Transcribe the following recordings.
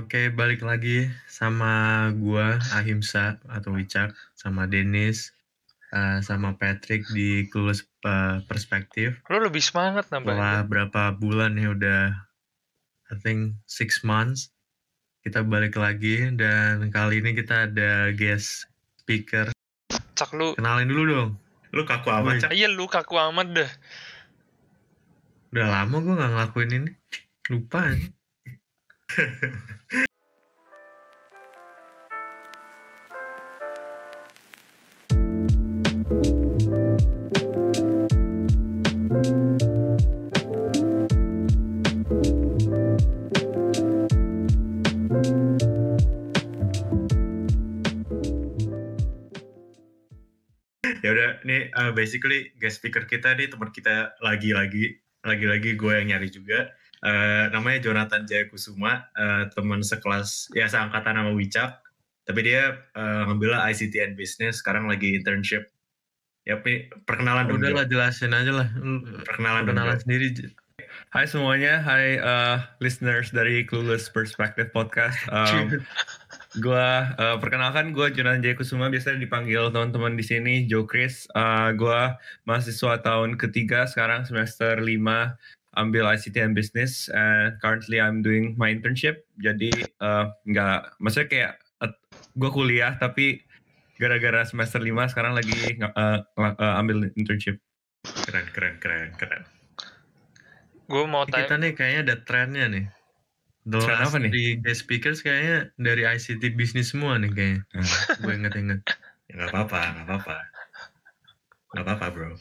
Oke, balik lagi sama gua Ahimsa atau Wicak sama Dennis uh, sama Patrick di Clueless uh, Perspektif. Lo lebih semangat nambah. Setelah berapa bulan ya udah I think six months kita balik lagi dan kali ini kita ada guest speaker. Cak lu. Kenalin dulu dong. Lu kaku amat, Cak. Iya, lu kaku amat dah. Udah lama gue gak ngelakuin ini. Lupa nih. Ya udah nih uh, basically guest speaker kita nih teman kita lagi-lagi lagi-lagi gue yang nyari juga uh, namanya Jonathan Jayakusuma uh, teman sekelas ya seangkatan sama Wicak. Tapi dia uh, ngambil ICT and Business sekarang lagi internship. Ya perkenalan dong udah lah jelasin aja lah. Perkenalan perkenalan sendiri. Hai semuanya, hai uh, listeners dari Clueless Perspective Podcast. Um, gua uh, perkenalkan gue Jonathan Jayakusuma, biasanya dipanggil teman-teman di sini Joe Chris. Uh, gue mahasiswa tahun ketiga sekarang semester 5 ambil ICT and Business and currently I'm doing my internship. Jadi uh, nggak, maksudnya kayak uh, gue kuliah tapi gara-gara semester 5 sekarang lagi uh, uh, ambil internship. Keren, keren, keren, keren. Gue mau tanya. Kita nih kayaknya ada trennya nih. The Tren apa nih? Di guest speakers kayaknya dari ICT bisnis semua nih kayaknya. Hmm. gue inget-inget. Ya nggak apa-apa, nggak apa-apa. Nggak apa-apa bro.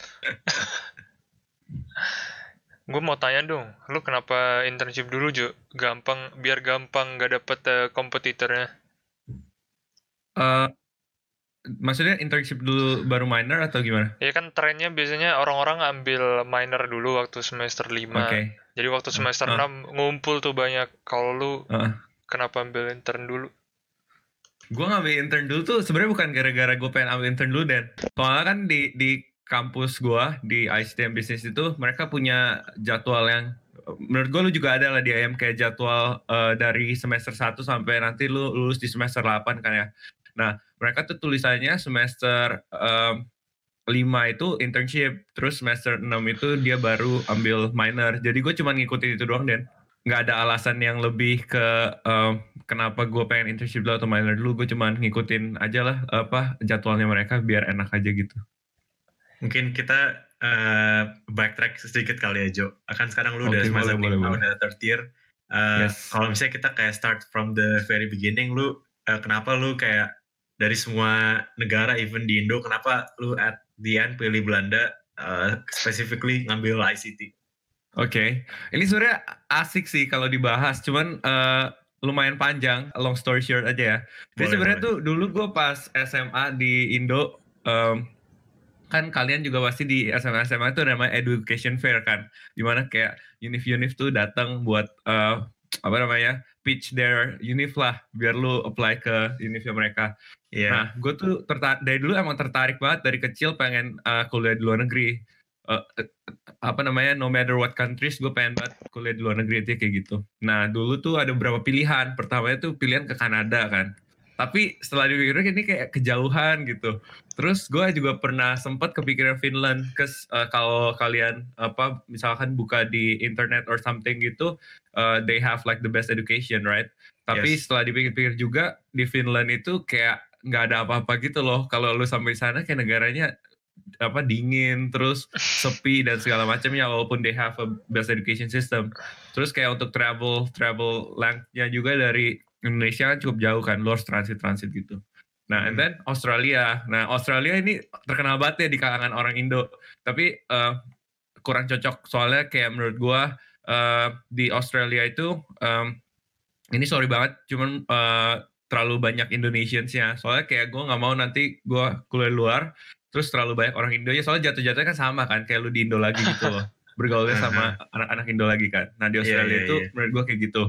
gue mau tanya dong, lu kenapa internship dulu Jo? Gampang, biar gampang gak dapet uh, kompetitornya. Uh, maksudnya internship dulu baru minor atau gimana? Ya kan trennya biasanya orang-orang ambil minor dulu waktu semester 5. Okay. Jadi waktu semester uh. 6 ngumpul tuh banyak. Kalau lu uh. kenapa ambil intern dulu? Gue ngambil intern dulu tuh sebenarnya bukan gara-gara gue pengen ambil intern dulu dan soalnya kan di di kampus gue di ICTM Business itu mereka punya jadwal yang menurut gue lu juga ada lah di IM kayak jadwal uh, dari semester 1 sampai nanti lu lulus di semester 8 kan ya. Nah, mereka tuh tulisannya semester um, 5 itu internship, terus semester 6 itu dia baru ambil minor. Jadi gue cuma ngikutin itu doang, dan nggak ada alasan yang lebih ke um, kenapa gue pengen internship dulu atau minor dulu. Gue cuma ngikutin aja lah apa jadwalnya mereka biar enak aja gitu. Mungkin kita uh, backtrack sedikit kali ya Jo. Akan sekarang lu okay, udah semester lima, udah third year. Uh, yes. Kalau misalnya kita kayak start from the very beginning, lu uh, kenapa lu kayak dari semua negara even di Indo kenapa lu at the end pilih Belanda uh, specifically ngambil ICT? Oke, okay. ini sebenarnya asik sih kalau dibahas, cuman uh, lumayan panjang, long story short aja ya. Jadi sebenarnya tuh dulu gue pas SMA di Indo, um, kan kalian juga pasti di SMA SMA itu namanya education fair kan, di mana kayak univ-univ tuh datang buat uh, apa namanya pitch their univ lah biar lu apply ke univnya mereka. Yeah. Nah, gue tuh tertarik dari dulu emang tertarik banget dari kecil pengen uh, kuliah di luar negeri. Uh, apa namanya no matter what countries gue pengen banget kuliah di luar negeri itu kayak gitu. Nah dulu tuh ada beberapa pilihan. Pertamanya tuh pilihan ke Kanada kan. Tapi setelah dipikir ini kayak kejauhan gitu. Terus gue juga pernah sempat kepikiran Finland. Kes uh, kalau kalian apa misalkan buka di internet or something gitu, uh, they have like the best education, right? Tapi yes. setelah dipikir-pikir juga di Finland itu kayak nggak ada apa-apa gitu loh. Kalau lu sampai sana kayak negaranya apa dingin terus sepi dan segala macamnya walaupun they have a best education system. Terus kayak untuk travel travel lengthnya juga dari Indonesia kan cukup jauh kan, lu harus transit-transit gitu. Nah, and hmm. then Australia. Nah, Australia ini terkenal banget ya di kalangan orang Indo. Tapi uh, kurang cocok soalnya kayak menurut gua uh, di Australia itu um, ini sorry banget, cuman uh, terlalu banyak Indonesians ya. Soalnya kayak gue nggak mau nanti gue kuliah luar, terus terlalu banyak orang Indo ya. Soalnya jatuh-jatuhnya kan sama kan, kayak lu di Indo lagi gitu loh. Bergaulnya sama anak-anak Indo lagi kan. Nah di iya, Australia yeah, yeah, itu yeah. menurut gue kayak gitu.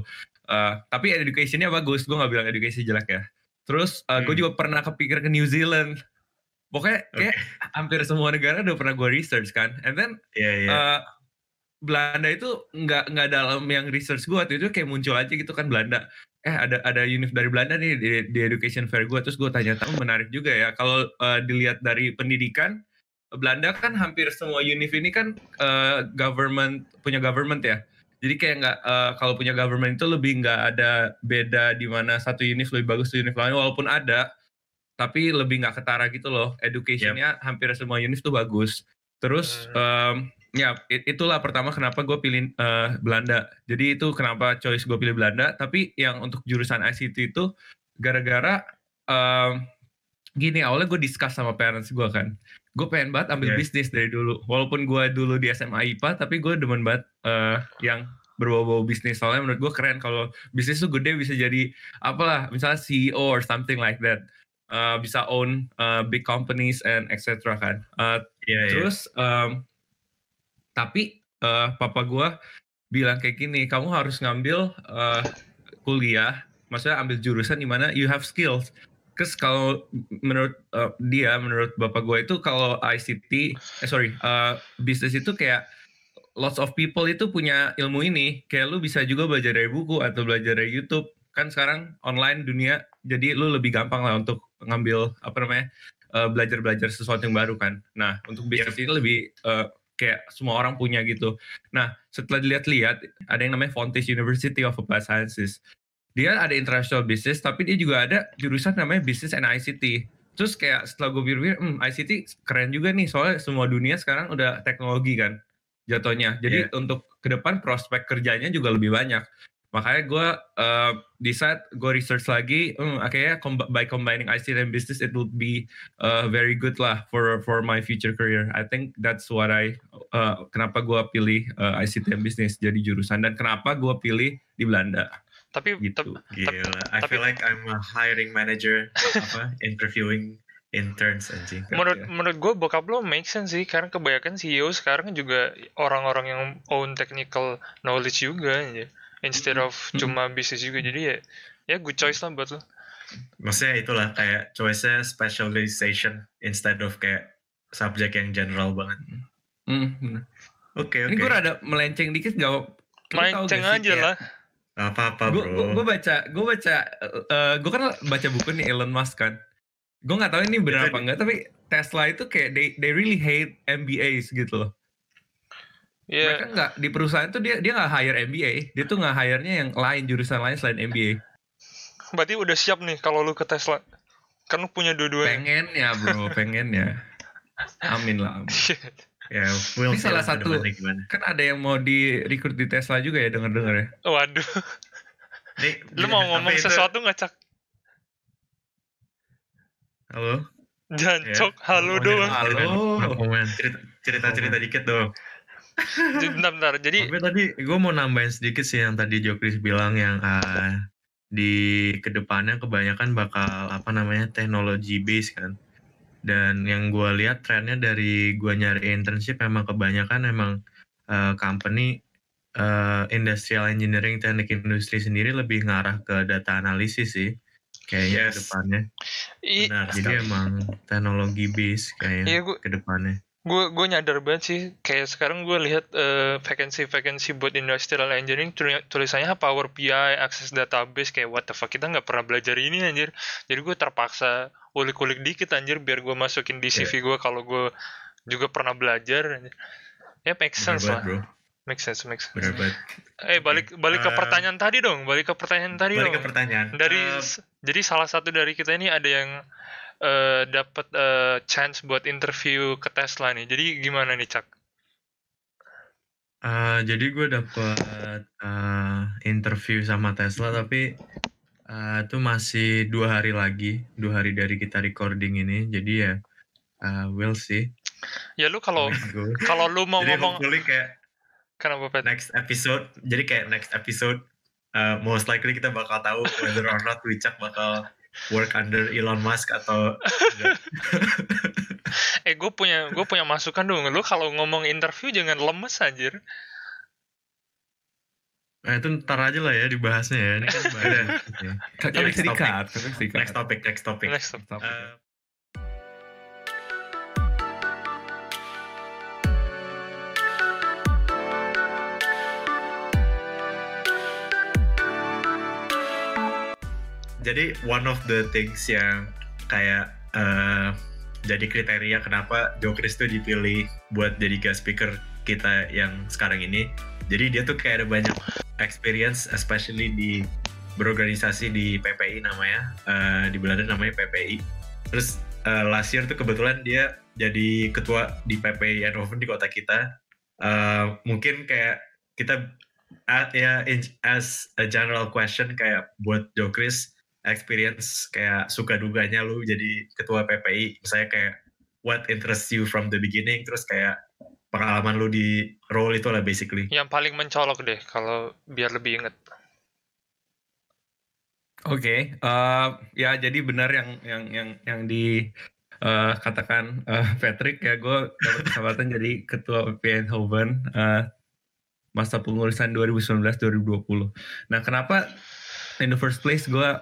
Uh, tapi educationnya bagus, gue gak bilang edukasi jelek ya. Terus uh, hmm. gue juga pernah kepikir ke New Zealand. Pokoknya kayak okay. hampir semua negara udah pernah gue research kan. And then yeah, yeah. Uh, Belanda itu nggak nggak dalam yang research gue waktu itu kayak muncul aja gitu kan Belanda. eh ada ada univ dari Belanda nih di, di education fair gue terus gue tanya tahu menarik juga ya kalau uh, dilihat dari pendidikan Belanda kan hampir semua univ ini kan uh, government punya government ya jadi kayak nggak uh, kalau punya government itu lebih nggak ada beda di mana satu univ lebih bagus dari univ lain. Walaupun ada tapi lebih nggak ketara gitu loh. Educationnya yep. hampir semua univ tuh bagus. Terus um, ya itulah pertama kenapa gue pilih uh, Belanda. Jadi itu kenapa choice gue pilih Belanda. Tapi yang untuk jurusan ICT itu gara-gara um, gini awalnya gue discuss sama parents gue kan gue pengen banget ambil yeah. bisnis dari dulu walaupun gue dulu di SMA IPA tapi gue demen banget uh, yang berbau-bau bisnis soalnya menurut gue keren kalau bisnis tuh gede bisa jadi apalah misalnya CEO or something like that uh, bisa own uh, big companies and etc kan uh, yeah, iya. terus yeah. Um, tapi uh, papa gue bilang kayak gini kamu harus ngambil uh, kuliah maksudnya ambil jurusan di mana you have skills Terus kalau menurut uh, dia, menurut bapak gue itu kalau ICT, eh sorry, uh, bisnis itu kayak lots of people itu punya ilmu ini. Kayak lu bisa juga belajar dari buku atau belajar dari YouTube. Kan sekarang online dunia, jadi lu lebih gampang lah untuk ngambil apa namanya belajar-belajar uh, sesuatu yang baru kan. Nah untuk bisnis ini lebih uh, kayak semua orang punya gitu. Nah, setelah dilihat-lihat, ada yang namanya Fontes University of Applied Sciences. Dia ada international business, tapi dia juga ada jurusan namanya Business and ICT. Terus kayak setelah gue pikir, hmm, ICT keren juga nih, soalnya semua dunia sekarang udah teknologi kan jatuhnya. Jadi yeah. untuk ke depan prospek kerjanya juga lebih banyak makanya gue uh, decide gue research lagi hmm, akhirnya by combining ICT and business it would be uh, very good lah for for my future career I think that's what I uh, kenapa gue pilih uh, ICT and business jadi jurusan dan kenapa gue pilih di Belanda tapi gitu. Gila, I feel like I'm a hiring manager apa interviewing interns anjing. Menurut ya. menurut gue bokap lo make sense sih karena kebanyakan CEO sekarang juga orang-orang yang own technical knowledge juga aja instead of cuma bisnis juga jadi ya ya good choice lah buat lo maksudnya itulah kayak choice-nya specialization instead of kayak subjek yang general banget oke mm, oke okay, okay. ini gue rada melenceng dikit gak melenceng aja lah apa apa bro gue baca gue baca uh, gue kan baca buku nih Elon Musk kan gue nggak tahu ini benar apa enggak tapi Tesla itu kayak they they really hate MBAs gitu loh Yeah. Mereka nggak di perusahaan tuh dia dia nggak hire MBA, dia tuh nggak hire-nya yang lain jurusan lain selain MBA. Berarti udah siap nih kalau lu ke Tesla. Kan lu punya dua-duanya. Pengen ya bro, pengen ya. Amin lah. Amin. ya, ini salah satu kan ada yang mau di recruit di Tesla juga ya denger-denger ya. Waduh. Nih, lu mau ngomong itu... sesuatu nggak cak? Halo. Jangan ya. cok, halo doang. Halo. Cerita-cerita dikit dong bentar, bentar. Jadi Tapi tadi gue mau nambahin sedikit sih yang tadi Jokris bilang yang uh, di ke depannya kebanyakan bakal apa namanya teknologi base kan. Dan yang gue lihat trennya dari gue nyari internship memang kebanyakan emang uh, company uh, industrial engineering teknik industri sendiri lebih ngarah ke data analisis sih kayaknya yes. ke depannya. Benar. I, Jadi emang teknologi base kayaknya iya, ke depannya gue gue nyadar banget sih kayak sekarang gue lihat uh, vacancy vacancy buat industrial engineering tulisannya Power BI access database kayak what the fuck kita nggak pernah belajar ini anjir jadi gue terpaksa ulik-ulik dikit anjir biar gue masukin di CV yeah. gue kalau gue juga pernah belajar ya make sense lah bro. make sense make sense Bener eh balik balik uh, ke pertanyaan tadi dong balik ke pertanyaan tadi balik dong ke pertanyaan dari uh, jadi salah satu dari kita ini ada yang uh, dapat uh, chance buat interview ke Tesla nih. Jadi gimana nih Cak? Uh, jadi gue dapat uh, interview sama Tesla tapi uh, itu masih dua hari lagi, dua hari dari kita recording ini. Jadi ya uh, we'll see. Ya lu kalau kalau lu mau jadi ngomong kayak kenapa Pet? Next episode, jadi kayak next episode uh, most likely kita bakal tahu whether or not Wicak bakal work under Elon Musk atau eh gue punya gue punya masukan dong lu kalau ngomong interview jangan lemes anjir Nah itu ntar aja lah ya dibahasnya ya. Ini kan bahaya. next topic. Next topic, next topic. Next topic. Uh, jadi one of the things yang kayak uh, jadi kriteria kenapa Joe Chris tuh dipilih buat jadi guest speaker kita yang sekarang ini. Jadi dia tuh kayak ada banyak experience, especially di berorganisasi di PPI namanya, uh, di Belanda namanya PPI. Terus uh, last year tuh kebetulan dia jadi ketua di PPI Eindhoven di kota kita. Uh, mungkin kayak kita uh, ya in, as a general question kayak buat Joe Chris experience kayak suka duganya lu jadi ketua PPI misalnya kayak what interests you from the beginning terus kayak pengalaman lu di role itu lah basically. Yang paling mencolok deh kalau biar lebih inget. Oke okay, uh, ya jadi benar yang yang yang yang di uh, katakan uh, Patrick ya gue dapat kesempatan jadi ketua PPI Eindhoven uh, masa pengurusan 2019-2020 nah kenapa in the first place gue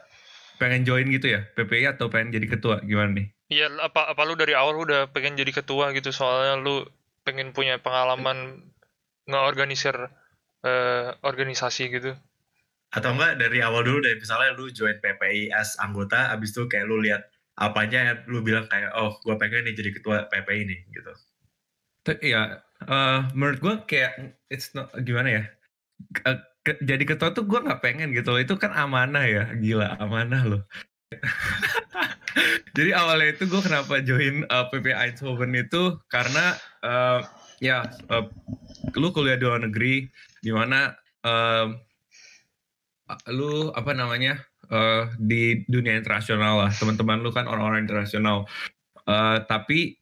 pengen join gitu ya PPI atau pengen jadi ketua? Gimana nih? Iya apa apa lu dari awal udah pengen jadi ketua gitu? Soalnya lu pengen punya pengalaman ngeorganisir uh, organisasi gitu. Atau enggak dari awal dulu dari misalnya lu join PPI as anggota abis itu kayak lu lihat apanya lu bilang kayak oh gue pengen nih jadi ketua PPI nih gitu. Iya, uh, menurut gue kayak it's not gimana ya? ke, jadi ketua tuh gue nggak pengen gitu loh itu kan amanah ya gila amanah loh jadi awalnya itu gue kenapa join uh, PP Eindhoven itu karena uh, ya uh, lu kuliah di luar negeri di mana uh, lu apa namanya uh, di dunia internasional lah. Teman-teman lu kan orang-orang internasional. Uh, tapi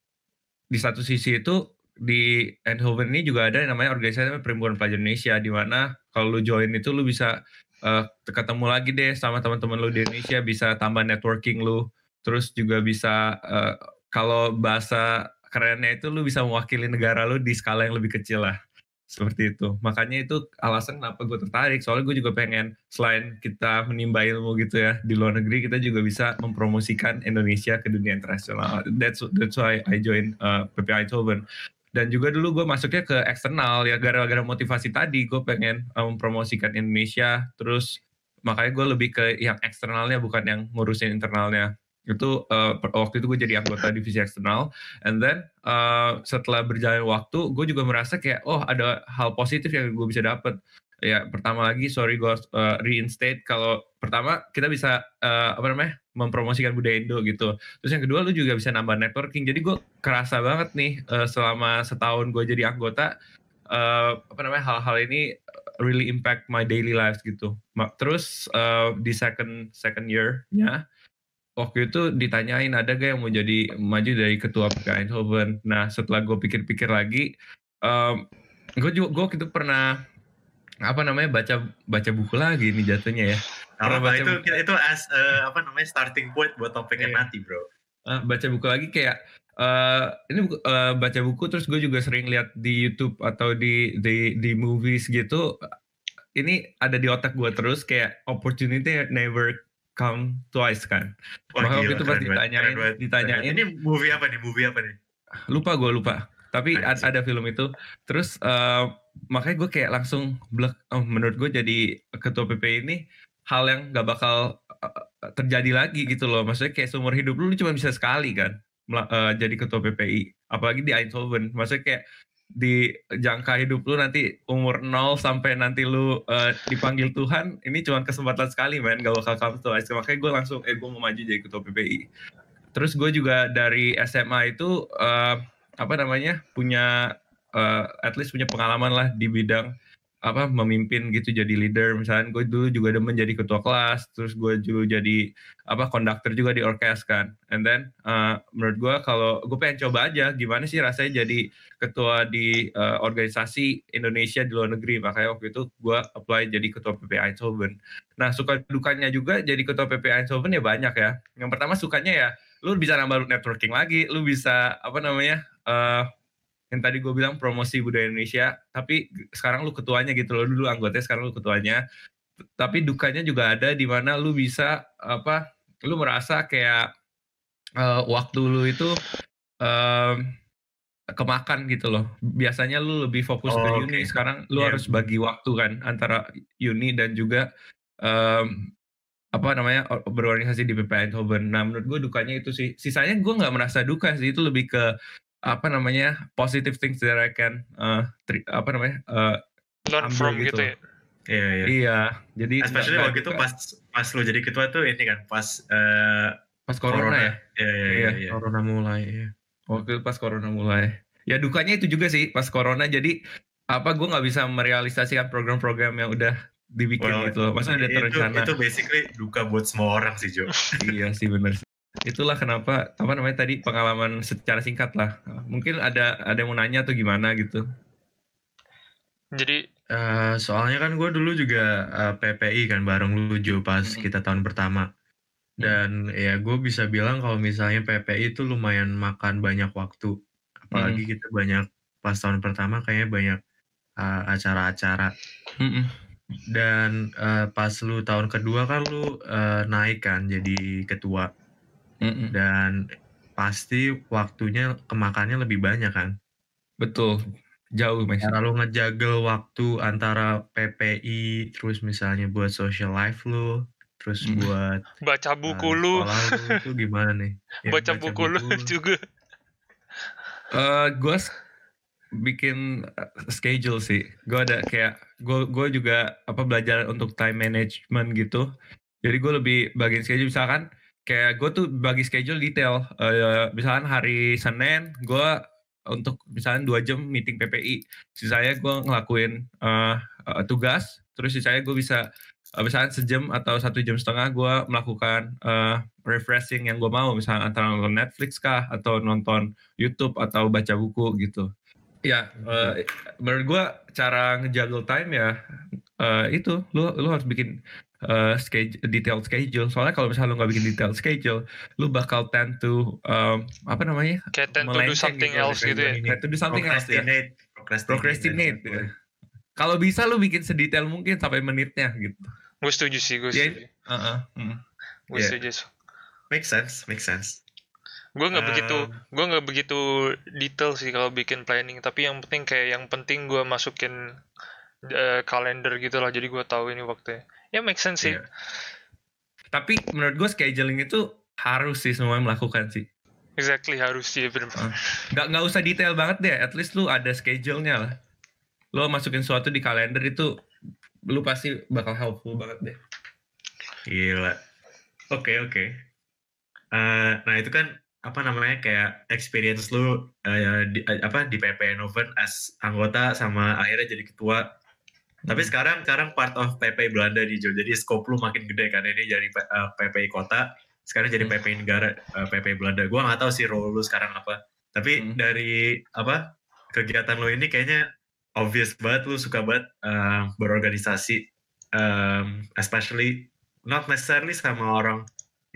di satu sisi itu di Eindhoven ini juga ada yang namanya organisasi Perhimpunan Pelajar Indonesia di mana kalau lu join itu lu bisa uh, ketemu lagi deh sama teman-teman lu di Indonesia bisa tambah networking lu terus juga bisa uh, kalau bahasa kerennya itu lu bisa mewakili negara lu di skala yang lebih kecil lah. Seperti itu. Makanya itu alasan kenapa gue tertarik. Soalnya gue juga pengen selain kita menimba ilmu gitu ya di luar negeri kita juga bisa mempromosikan Indonesia ke dunia internasional. That's that's why I join uh, PPI Eindhoven. Dan juga dulu gue masuknya ke eksternal ya gara-gara motivasi tadi gue pengen uh, mempromosikan Indonesia. Terus makanya gue lebih ke yang eksternalnya bukan yang ngurusin internalnya itu uh, waktu itu gue jadi anggota divisi eksternal. And then uh, setelah berjalan waktu gue juga merasa kayak oh ada hal positif yang gue bisa dapet. Ya pertama lagi sorry gue uh, reinstate kalau pertama kita bisa uh, apa namanya mempromosikan budaya Indo gitu. Terus yang kedua lu juga bisa nambah networking. Jadi gue kerasa banget nih uh, selama setahun gue jadi anggota uh, apa namanya hal-hal ini really impact my daily life gitu. Terus uh, di second second year-nya waktu itu ditanyain ada gak yang mau jadi maju dari ketua PK Eindhoven nah setelah gue pikir-pikir lagi um, gue juga gue itu pernah apa namanya baca baca buku lagi nih jatuhnya ya. Karena baca itu buku, itu as uh, apa namanya starting point buat topiknya iya. nanti bro. Uh, baca buku lagi kayak uh, ini uh, baca buku terus gue juga sering lihat di YouTube atau di di di movies gitu. Ini ada di otak gue terus kayak opportunity never come twice kan. Wah, Maka waktu itu pas ditanyain, keren, ditanyain. Ini movie apa nih? Movie apa nih? Lupa gue lupa. Tapi ada, ada film itu. Terus uh, makanya gue kayak langsung blek oh, menurut gue jadi ketua PP ini hal yang gak bakal uh, terjadi lagi gitu loh maksudnya kayak seumur hidup lu, lu cuma bisa sekali kan uh, jadi ketua PPI apalagi di Eindhoven maksudnya kayak di jangka hidup lu nanti umur 0 sampai nanti lu uh, dipanggil Tuhan ini cuma kesempatan sekali men. Gak bakal kamu tuh makanya gue langsung eh gue mau maju jadi ketua PPI terus gue juga dari SMA itu uh, apa namanya punya uh, at least punya pengalaman lah di bidang apa memimpin gitu jadi leader. Misalnya gue dulu juga udah menjadi ketua kelas terus gue dulu jadi apa konduktor juga di orkes kan. And then uh, menurut gue kalau gue pengen coba aja gimana sih rasanya jadi ketua di uh, organisasi Indonesia di luar negeri. Makanya waktu itu gue apply jadi ketua PP Eindhoven. Nah suka dukanya juga jadi ketua PP Eindhoven ya banyak ya. Yang pertama sukanya ya lu bisa nambah networking lagi lu bisa apa namanya uh, yang tadi gue bilang promosi budaya Indonesia, tapi sekarang lu ketuanya gitu loh, dulu anggotanya sekarang lu ketuanya. Tapi dukanya juga ada di mana lu bisa apa, lu merasa kayak uh, waktu lu itu um, kemakan gitu loh. Biasanya lu lebih fokus oh, ke uni, okay. sekarang lu yeah. harus bagi waktu kan antara uni dan juga um, apa namanya berorganisasi di PP Eindhoven. Nah menurut gue dukanya itu sih. Sisanya gue nggak merasa duka sih. Itu lebih ke apa namanya positive things that I can uh, tri, apa namanya uh, learn from gitu, gitu ya. Iya, iya. Iya, jadi especially waktu itu pas pas lu jadi ketua tuh ini kan pas uh, pas corona, corona ya. Iya, iya, iya, iya. Corona mulai ya. Waktu itu pas corona mulai. Ya dukanya itu juga sih pas corona jadi apa gue nggak bisa merealisasikan program-program yang udah dibikin well, gitu Masa udah terencana. Itu, itu basically duka buat semua orang sih Jo. iya sih bener sih. Itulah kenapa apa namanya tadi pengalaman secara singkat lah. Mungkin ada ada yang mau nanya atau gimana gitu. Jadi Uh, soalnya kan gue dulu juga uh, eh, PPI kan bareng lu Jo pas hmm. kita tahun pertama. Dan hmm. ya gue bisa bilang kalau misalnya PPI itu lumayan makan banyak waktu. Apalagi hmm. kita banyak pas tahun pertama kayaknya banyak uh, acara-acara. Hmm. Dan uh, pas lu tahun kedua kan lu uh, naik kan jadi ketua. Hmm. Dan pasti waktunya kemakannya lebih banyak kan. Betul. Jauh Mas. Cara lu ngejagel waktu antara PPI, terus misalnya buat social life lu, terus hmm. buat baca buku uh, lu. itu gimana nih? Ya, baca, baca buku, buku lu juga. Uh, gue bikin schedule sih. Gue ada kayak gue gue juga apa belajar untuk time management gitu. Jadi gue lebih bagian schedule misalkan kayak gue tuh bagi schedule detail. Uh, misalkan hari Senin gue untuk misalnya dua jam meeting PPI sisanya gue ngelakuin uh, uh, tugas terus sisanya gue bisa uh, misalnya sejam atau satu jam setengah gue melakukan uh, refreshing yang gue mau. Misalnya antara nonton Netflix kah atau nonton YouTube atau baca buku gitu. Ya uh, menurut gue cara ngejuggle time ya uh, itu. Lu lu harus bikin uh, schedule, detailed schedule. Soalnya kalau misalnya lu nggak bikin detailed schedule, lu bakal tend to um, apa namanya? Kayak tend to do something gitu, else gitu ya. Tend to do something else ya. Procrastinate. Procrastinate. Ya. Kalau bisa lu bikin sedetail mungkin sampai menitnya gitu. Gue setuju sih, gue setuju. Yeah, uh -uh, mm. Gue yeah. setuju. Make sense, make sense. Gue nggak uh, begitu, gue nggak begitu detail sih kalau bikin planning. Tapi yang penting kayak yang penting gue masukin uh, kalender gitu lah. Jadi gue tahu ini waktunya ya make sense sih. Yeah. Tapi menurut gue scheduling itu harus sih semua melakukan sih. Exactly harus sih benar. Uh, nggak nggak usah detail banget deh, at least lu ada schedule-nya lah. Lo masukin sesuatu di kalender itu lu pasti bakal helpful banget deh. Gila. Oke okay, oke. Okay. Uh, eh, nah itu kan apa namanya kayak experience lu uh, di, uh, apa di PP Noven as anggota sama akhirnya jadi ketua tapi sekarang sekarang part of PPI Belanda di Jo. Jadi scope lu makin gede kan ini jadi uh, PPI kota, sekarang jadi PPI hmm. negara uh, PPI Belanda. Gua nggak tahu sih role lu sekarang apa. Tapi hmm. dari apa kegiatan lu ini kayaknya obvious banget lu suka banget uh, berorganisasi um, especially not necessarily sama orang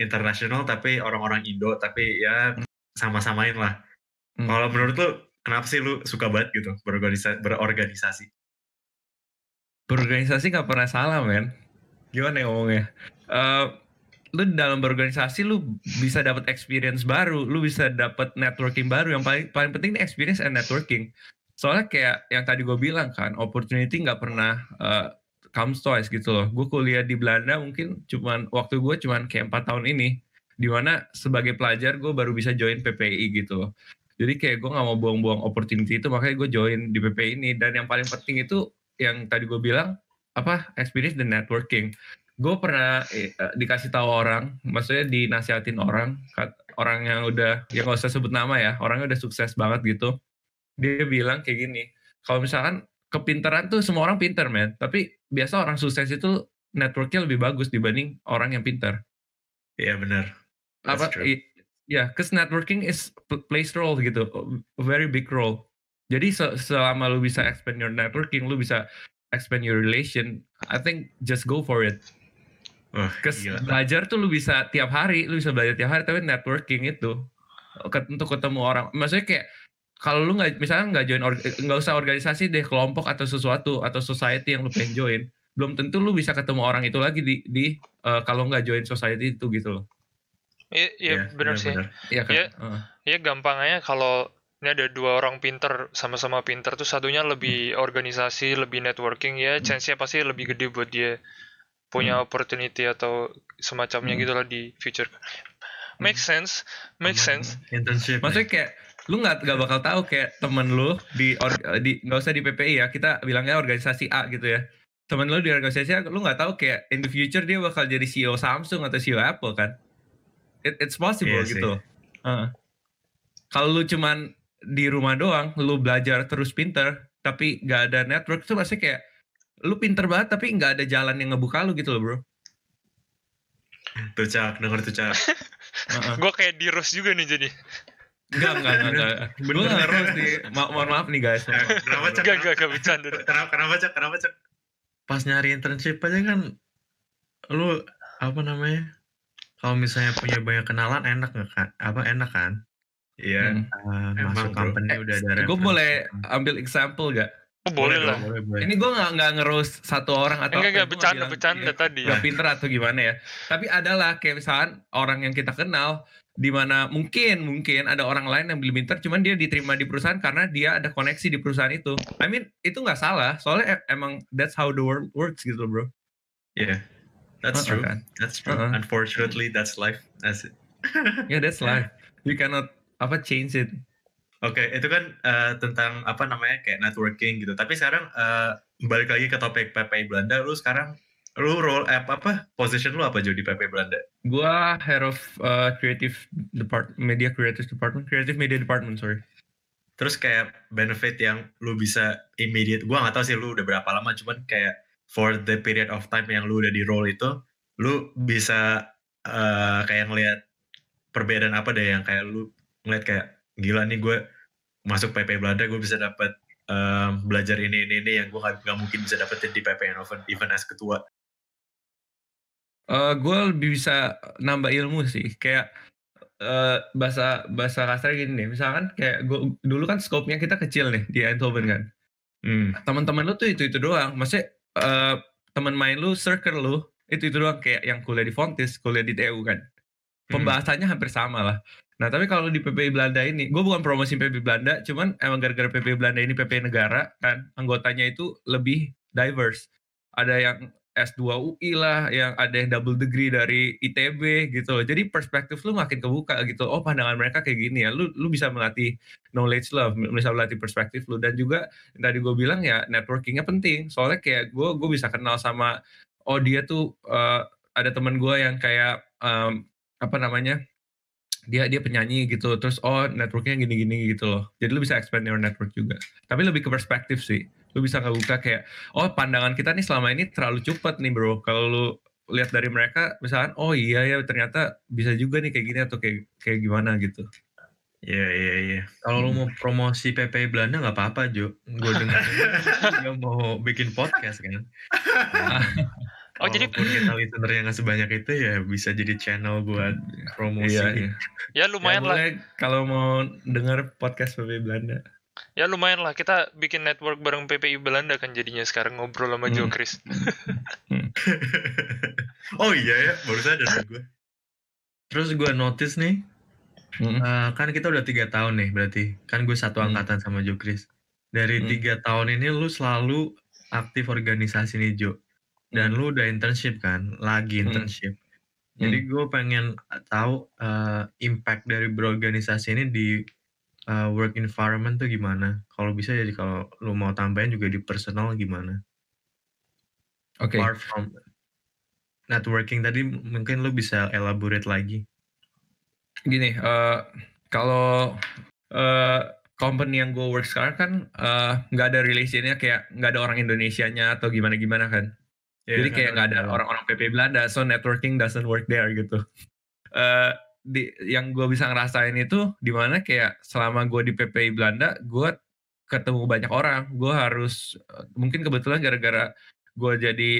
internasional tapi orang-orang Indo tapi ya hmm. sama-samain lah. Hmm. Kalau menurut lu kenapa sih lu suka banget gitu berorganisasi berorganisasi? Berorganisasi nggak pernah salah men. Gimana ya ngomongnya? Uh, lu dalam berorganisasi lu bisa dapat experience baru lu bisa dapat networking baru. Yang paling paling penting ini experience and networking. Soalnya kayak yang tadi gue bilang kan opportunity nggak pernah uh, comes twice gitu loh. Gue kuliah di Belanda mungkin cuman waktu gue cuman kayak empat tahun ini di mana sebagai pelajar gue baru bisa join PPI gitu loh. Jadi kayak gue nggak mau buang-buang opportunity itu makanya gue join di PPI ini. Dan yang paling penting itu yang tadi gue bilang apa experience dan networking. Gue pernah eh, dikasih tahu orang maksudnya dinasihatin orang orang yang udah ya nggak usah sebut nama ya orangnya udah sukses banget gitu. Dia bilang kayak gini kalau misalkan kepintaran tuh semua orang pinter men tapi biasa orang sukses itu networknya lebih bagus dibanding orang yang pinter iya benar. Apa ya yeah, cause networking is plays role gitu a very big role jadi selama lu bisa expand your networking, lu bisa expand your relation, I think just go for it. Oh, Cause belajar tuh lu bisa tiap hari, lu bisa belajar tiap hari, tapi networking itu untuk ketemu orang, maksudnya kayak kalau lu nggak misalnya nggak join nggak usah organisasi deh kelompok atau sesuatu atau society yang lu pengen join, belum tentu lu bisa ketemu orang itu lagi di di uh, kalau nggak join society itu gitu loh. Iya, iya ya, benar sih. Iya kan. Iya, uh. ya, gampangnya kalau ini ada dua orang pinter sama-sama pinter tuh satunya lebih hmm. organisasi lebih networking ya hmm. chance-nya pasti lebih gede buat dia punya hmm. opportunity atau semacamnya hmm. gitulah di future. Make hmm. sense, make sense. Internship. Maksudnya kayak lu nggak nggak bakal tahu kayak temen lu di or, di nggak usah di PPI ya kita bilangnya organisasi A gitu ya temen lu di organisasi A lu nggak tahu kayak in the future dia bakal jadi CEO Samsung atau CEO Apple kan It, it's possible yeah, gitu uh. kalau lu cuman di rumah doang lu belajar terus pinter tapi nggak ada network tuh pasti kayak lu pinter banget tapi nggak ada jalan yang ngebuka lu gitu loh bro tuh cak denger tuh cak uh-uh. gue kayak di Rose juga nih jadi Enggak, enggak, enggak. Gue gak Rose nih. Ma mohon maaf nih guys. kenapa cak? Enggak, enggak, enggak bercanda. Kenapa, kenapa cak? Kenapa cak? Pas nyari internship aja kan, lu apa namanya? Kalau misalnya punya banyak kenalan enak nggak kan? Apa enak kan? Iya, hmm. uh, masuk company eh, udah ada. Gue boleh ambil example gak? Oh, boleh, lah. Boleh, boleh. Ini gue gak, nggak ngerus satu orang atau enggak, enggak bercanda bercanda ya, tadi. Gak pinter atau gimana ya. Tapi adalah kayak misalkan orang yang kita kenal di mana mungkin mungkin ada orang lain yang lebih pinter cuman dia diterima di perusahaan karena dia ada koneksi di perusahaan itu. I mean itu nggak salah soalnya emang that's how the world works gitu bro. Yeah, that's uh -huh, true. Kan? That's true. Uh -huh. Unfortunately that's life. That's it. yeah, that's life. You cannot apa change it. Oke, okay, itu kan uh, tentang apa namanya kayak networking gitu. Tapi sekarang uh, balik lagi ke topik PPI Belanda, lu sekarang lu role apa apa position lu apa Jo di PPI Belanda? Gua head of uh, creative department, media creative department, creative media department, sorry. Terus kayak benefit yang lu bisa immediate, gua nggak tahu sih lu udah berapa lama, cuman kayak for the period of time yang lu udah di role itu, lu bisa uh, kayak ngelihat perbedaan apa deh yang kayak lu ngeliat kayak gila nih gue masuk PP Belanda gue bisa dapat um, belajar ini ini ini yang gue gak, gak mungkin bisa dapetin di PP Eindhoven even as ketua. Uh, gue lebih bisa nambah ilmu sih kayak uh, bahasa bahasa kasar gini nih misalkan kayak gue dulu kan skopnya kita kecil nih di Eindhoven kan hmm. teman-teman lu tuh itu itu doang maksudnya uh, teman main lu circle lu itu itu doang kayak yang kuliah di Fontis kuliah di TU kan hmm. pembahasannya hmm. hampir sama lah Nah tapi kalau di PPI Belanda ini, gue bukan promosi PPI Belanda, cuman emang gara-gara PPI Belanda ini PPI negara kan, anggotanya itu lebih diverse. Ada yang S2 UI lah, yang ada yang double degree dari ITB gitu. Jadi perspektif lu makin kebuka gitu. Oh pandangan mereka kayak gini ya. Lu lu bisa melatih knowledge lo, bisa melatih perspektif lu. Dan juga yang tadi gue bilang ya networkingnya penting. Soalnya kayak gue gue bisa kenal sama oh dia tuh uh, ada teman gue yang kayak um, apa namanya dia dia penyanyi gitu terus oh networknya gini-gini gitu loh jadi lu bisa expand your network juga tapi lebih ke perspektif sih lu bisa ngebuka kayak oh pandangan kita nih selama ini terlalu cepat nih bro kalau lu lihat dari mereka misalkan oh iya ya ternyata bisa juga nih kayak gini atau kayak kayak gimana gitu Iya iya iya. Kalau hmm. lu mau promosi PPI Belanda nggak apa-apa Jo. Gue dengar dia mau bikin podcast kan. Oh jadi kita listener yang nggak sebanyak itu ya bisa jadi channel buat promosi. Iya, iya. Ya lumayan ya, lah. Kalau mau denger podcast PPI Belanda. Ya lumayan lah kita bikin network bareng PPI Belanda kan jadinya sekarang ngobrol sama hmm. Joe Chris. Hmm. oh iya ya baru sadar gue. Terus gue notice nih hmm. uh, kan kita udah tiga tahun nih berarti kan gue satu hmm. angkatan sama Joe Chris. Dari hmm. tiga tahun ini lu selalu aktif organisasi nih Jo dan lu udah internship kan, lagi hmm. internship. Hmm. Jadi gue pengen tahu uh, impact dari berorganisasi ini di uh, work environment tuh gimana? Kalau bisa jadi kalau lu mau tambahin juga di personal gimana? Oke. Okay. Apart from networking tadi mungkin lu bisa elaborate lagi. Gini, uh, kalau uh, company yang gue work sekarang kan nggak uh, ada relationnya kayak nggak ada orang Indonesia-nya atau gimana-gimana kan. Yeah, Jadi kayak nggak ada orang-orang PP Belanda, so networking doesn't work there gitu. Uh, di, yang gue bisa ngerasain itu di mana kayak selama gue di PPI Belanda, gue ketemu banyak orang. Gue harus uh, mungkin kebetulan gara-gara gue jadi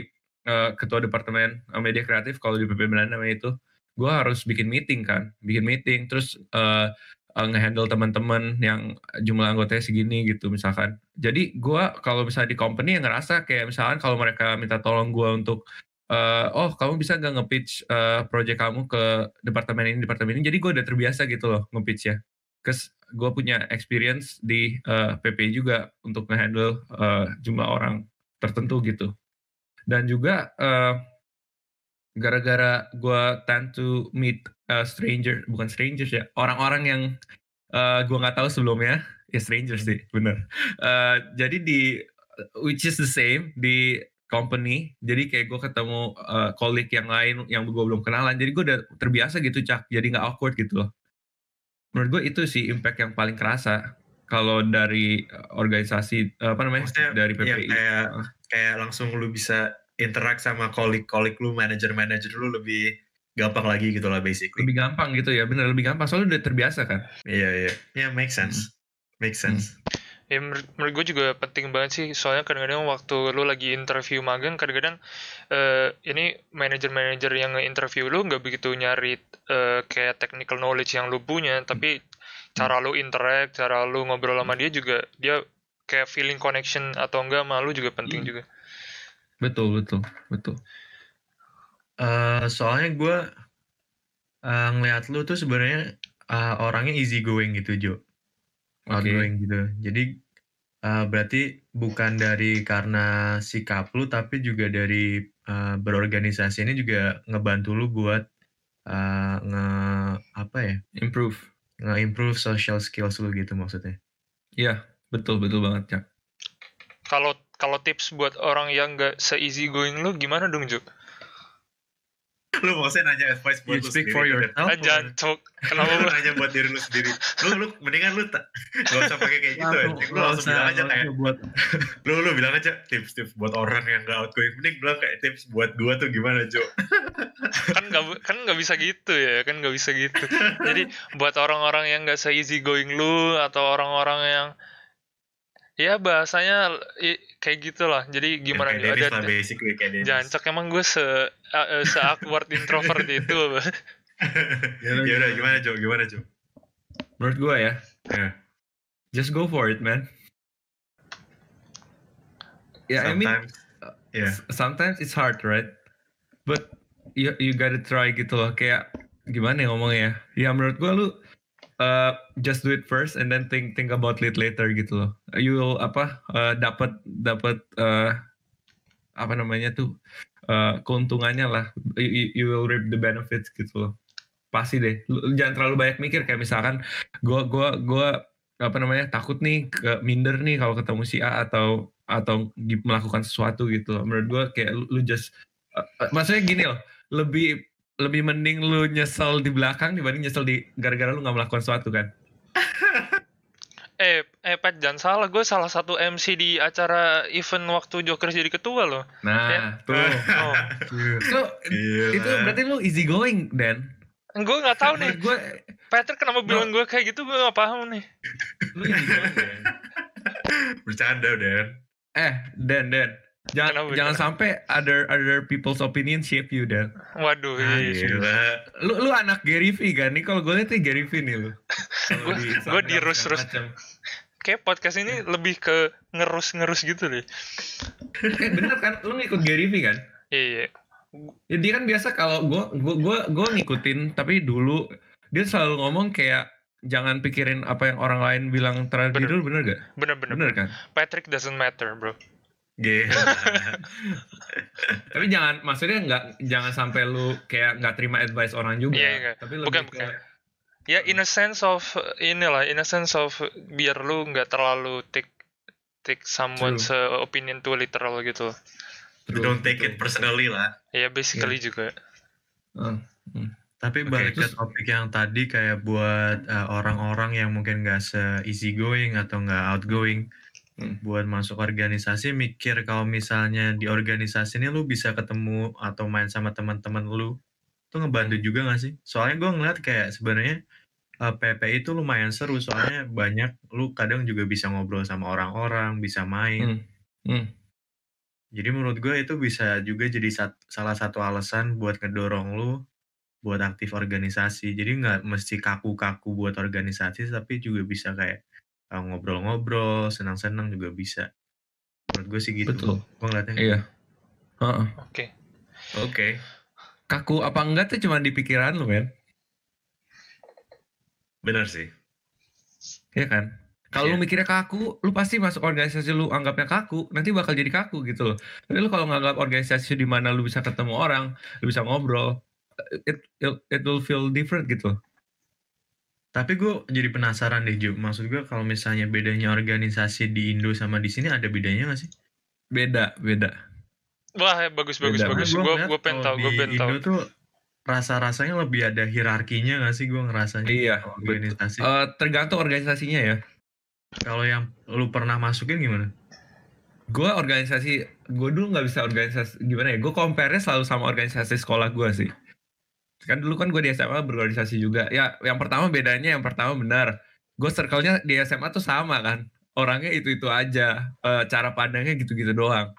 uh, ketua departemen media kreatif kalau di PPI Belanda itu, gue harus bikin meeting kan, bikin meeting. Terus uh, uh, ngehandle teman-teman yang jumlah anggotanya segini gitu misalkan. Jadi gue kalau misalnya di company yang ngerasa kayak misalkan kalau mereka minta tolong gue untuk uh, oh kamu bisa nggak nge-pitch uh, project kamu ke departemen ini departemen ini. Jadi gue udah terbiasa gitu loh nge-pitch ya. Kes gue punya experience di uh, PPI juga untuk ngehandle uh, jumlah orang tertentu gitu. Dan juga uh, gara-gara gue tend to meet uh, stranger bukan strangers ya orang-orang yang uh, gue nggak tahu sebelumnya ya strangers sih bener. Uh, jadi di which is the same di company jadi kayak gue ketemu uh, colleague yang lain yang gue belum kenalan jadi gue udah terbiasa gitu cak jadi nggak awkward gitu loh. Menurut gue itu sih impact yang paling kerasa kalau dari organisasi apa namanya Maksudnya, dari PPI ya kayak kayak langsung lu bisa interact sama colleague-colleague lu manager-manager lu lebih gampang lagi gitu lah basically. Lebih gampang gitu ya bener lebih gampang. Soalnya udah terbiasa kan? Iya iya. Ya yeah, make sense. Hmm. make sense. Hmm. Ya menurut gue juga penting banget sih. Soalnya kadang-kadang waktu lu lagi interview magang kadang-kadang uh, ini manajer-manajer yang nge-interview lu nggak begitu nyari uh, kayak technical knowledge yang lu punya. Tapi cara lu interact cara lu ngobrol sama dia juga dia kayak feeling connection atau enggak sama lu juga penting hmm. juga. Betul betul betul uh, soalnya gue uh, ngeliat lu tuh sebenarnya uh, orangnya easy going gitu Jo outgoing okay. gitu. Jadi uh, berarti bukan dari karena sikap lu tapi juga dari uh, berorganisasi ini juga ngebantu lu buat uh, nge apa ya? Improve. Nge-improve social skills lu gitu maksudnya. Iya, betul betul banget, Cak. Kalau kalau tips buat orang yang gak se-easy going lu gimana dong, Juk? lu maksudnya nanya advice buat you lu speak sendiri for yourself jangan cok. Kenapa lu nanya buat diri lu sendiri. Lu lu mendingan lu tak gak usah pakai kayak gitu ya lu langsung bilang aja kayak buat lu lu bilang aja tips tips buat orang yang gak outgoing. Mending bilang kayak tips buat gua tuh gimana Jo kan gak kan gak bisa gitu ya kan gak bisa gitu. Jadi buat orang-orang yang gak se easy going lu atau orang-orang yang ya bahasanya kayak gitulah. Jadi gimana ya, kayak ada lah basically kayak jancok emang gue se uh, se awkward introvert itu ya udah gimana Jo? Gimana Jo? Menurut gue ya. Yeah. just go for it man. Yeah sometimes, I mean yeah. sometimes it's hard right? But you you gotta try gitu loh. Kayak gimana ya ngomongnya? Ya menurut gue lu uh, just do it first and then think think about it later gitu loh. You will apa uh, dapat dapat uh, apa namanya tuh uh, keuntungannya lah. You, you will reap the benefits gitu loh. Pasti deh. Lu, jangan terlalu banyak mikir kayak misalkan gua gua gua apa namanya takut nih ke minder nih kalau ketemu si A atau atau melakukan sesuatu gitu loh. Menurut gua kayak lu, lu just uh, maksudnya gini loh, lebih lebih mending lu nyesel di belakang dibanding nyesel di gara-gara lu nggak melakukan sesuatu kan eh eh Pat jangan salah gue salah satu MC di acara event waktu Joker jadi ketua loh nah ya? tuh oh. so, itu berarti lu easy going Dan gue nggak tahu nih gue Patrick kenapa no. bilang gue kayak gitu gue nggak paham nih lu easy going Dan bercanda Dan eh Dan Dan Jangan Kenapa, jangan sampai other other people's opinion shape you dan. Waduh, ah, gila. Lu lu anak Gary V kan? Nih kalau gue lihat nih Gary V nih lu. gue di rus rus. Kayak podcast ini lebih ke ngerus-ngerus gitu deh. eh bener kan? Lu ngikut Gary V kan? Iya. iya. Ya, dia kan biasa kalau gue gue gue gue ngikutin tapi dulu dia selalu ngomong kayak jangan pikirin apa yang orang lain bilang terhadap bener. bener gak? Bener bener. Bener kan? Patrick doesn't matter bro. Yeah. tapi jangan maksudnya nggak jangan sampai lu kayak nggak terima advice orang juga. Iya, iya. Tapi lebih bukan, ke, bukan. Ya in a sense of inilah in a sense of biar lu nggak terlalu take take someone's uh, opinion too literal gitu. True, Don't take it personally lah. Ya basically yeah. juga. Uh, hmm. Tapi okay, balik ke topik yang tadi kayak buat uh, orang-orang uh, yang mungkin nggak se easy going atau nggak outgoing, hmm. buat masuk organisasi mikir kalau misalnya di organisasi ini lu bisa ketemu atau main sama teman-teman lu itu ngebantu juga gak sih? Soalnya gue ngeliat kayak sebenarnya uh, eh, PP itu lumayan seru soalnya banyak lu kadang juga bisa ngobrol sama orang-orang, bisa main. Hmm. Hmm. Jadi menurut gue itu bisa juga jadi sat salah satu alasan buat ngedorong lu buat aktif organisasi. Jadi nggak mesti kaku-kaku buat organisasi tapi juga bisa kayak ngobrol-ngobrol, senang-senang juga bisa. Menurut gue sih gitu. Betul. Gue ngeliatnya. Iya. Uh -uh. Oke. Okay. Oke. Okay. Kaku apa enggak tuh cuma di pikiran lu, men. Bener sih. Iya kan? Kalau yeah. lu mikirnya kaku, lu pasti masuk organisasi lu anggapnya kaku, nanti bakal jadi kaku gitu loh. Tapi lu kalau nganggap organisasi di mana lu bisa ketemu orang, lu bisa ngobrol, it, it, it will feel different gitu. Tapi gue jadi penasaran deh Ju, maksud gue kalau misalnya bedanya organisasi di Indo sama di sini ada bedanya gak sih? Beda, beda. Wah, bagus bagus beda. bagus. Gue gue pengen tahu, gue pengen tahu. Tuh rasa-rasanya lebih ada hierarkinya gak sih gue ngerasanya? Iya, organisasi. Uh, tergantung organisasinya ya. Kalau yang lu pernah masukin gimana? Gue organisasi, gue dulu nggak bisa organisasi gimana ya? Gue compare selalu sama organisasi sekolah gue sih. Kan dulu kan gue di SMA berorganisasi juga. Ya, yang pertama bedanya yang pertama benar. Gue circle-nya di SMA tuh sama kan. Orangnya itu-itu aja. E, cara pandangnya gitu-gitu doang.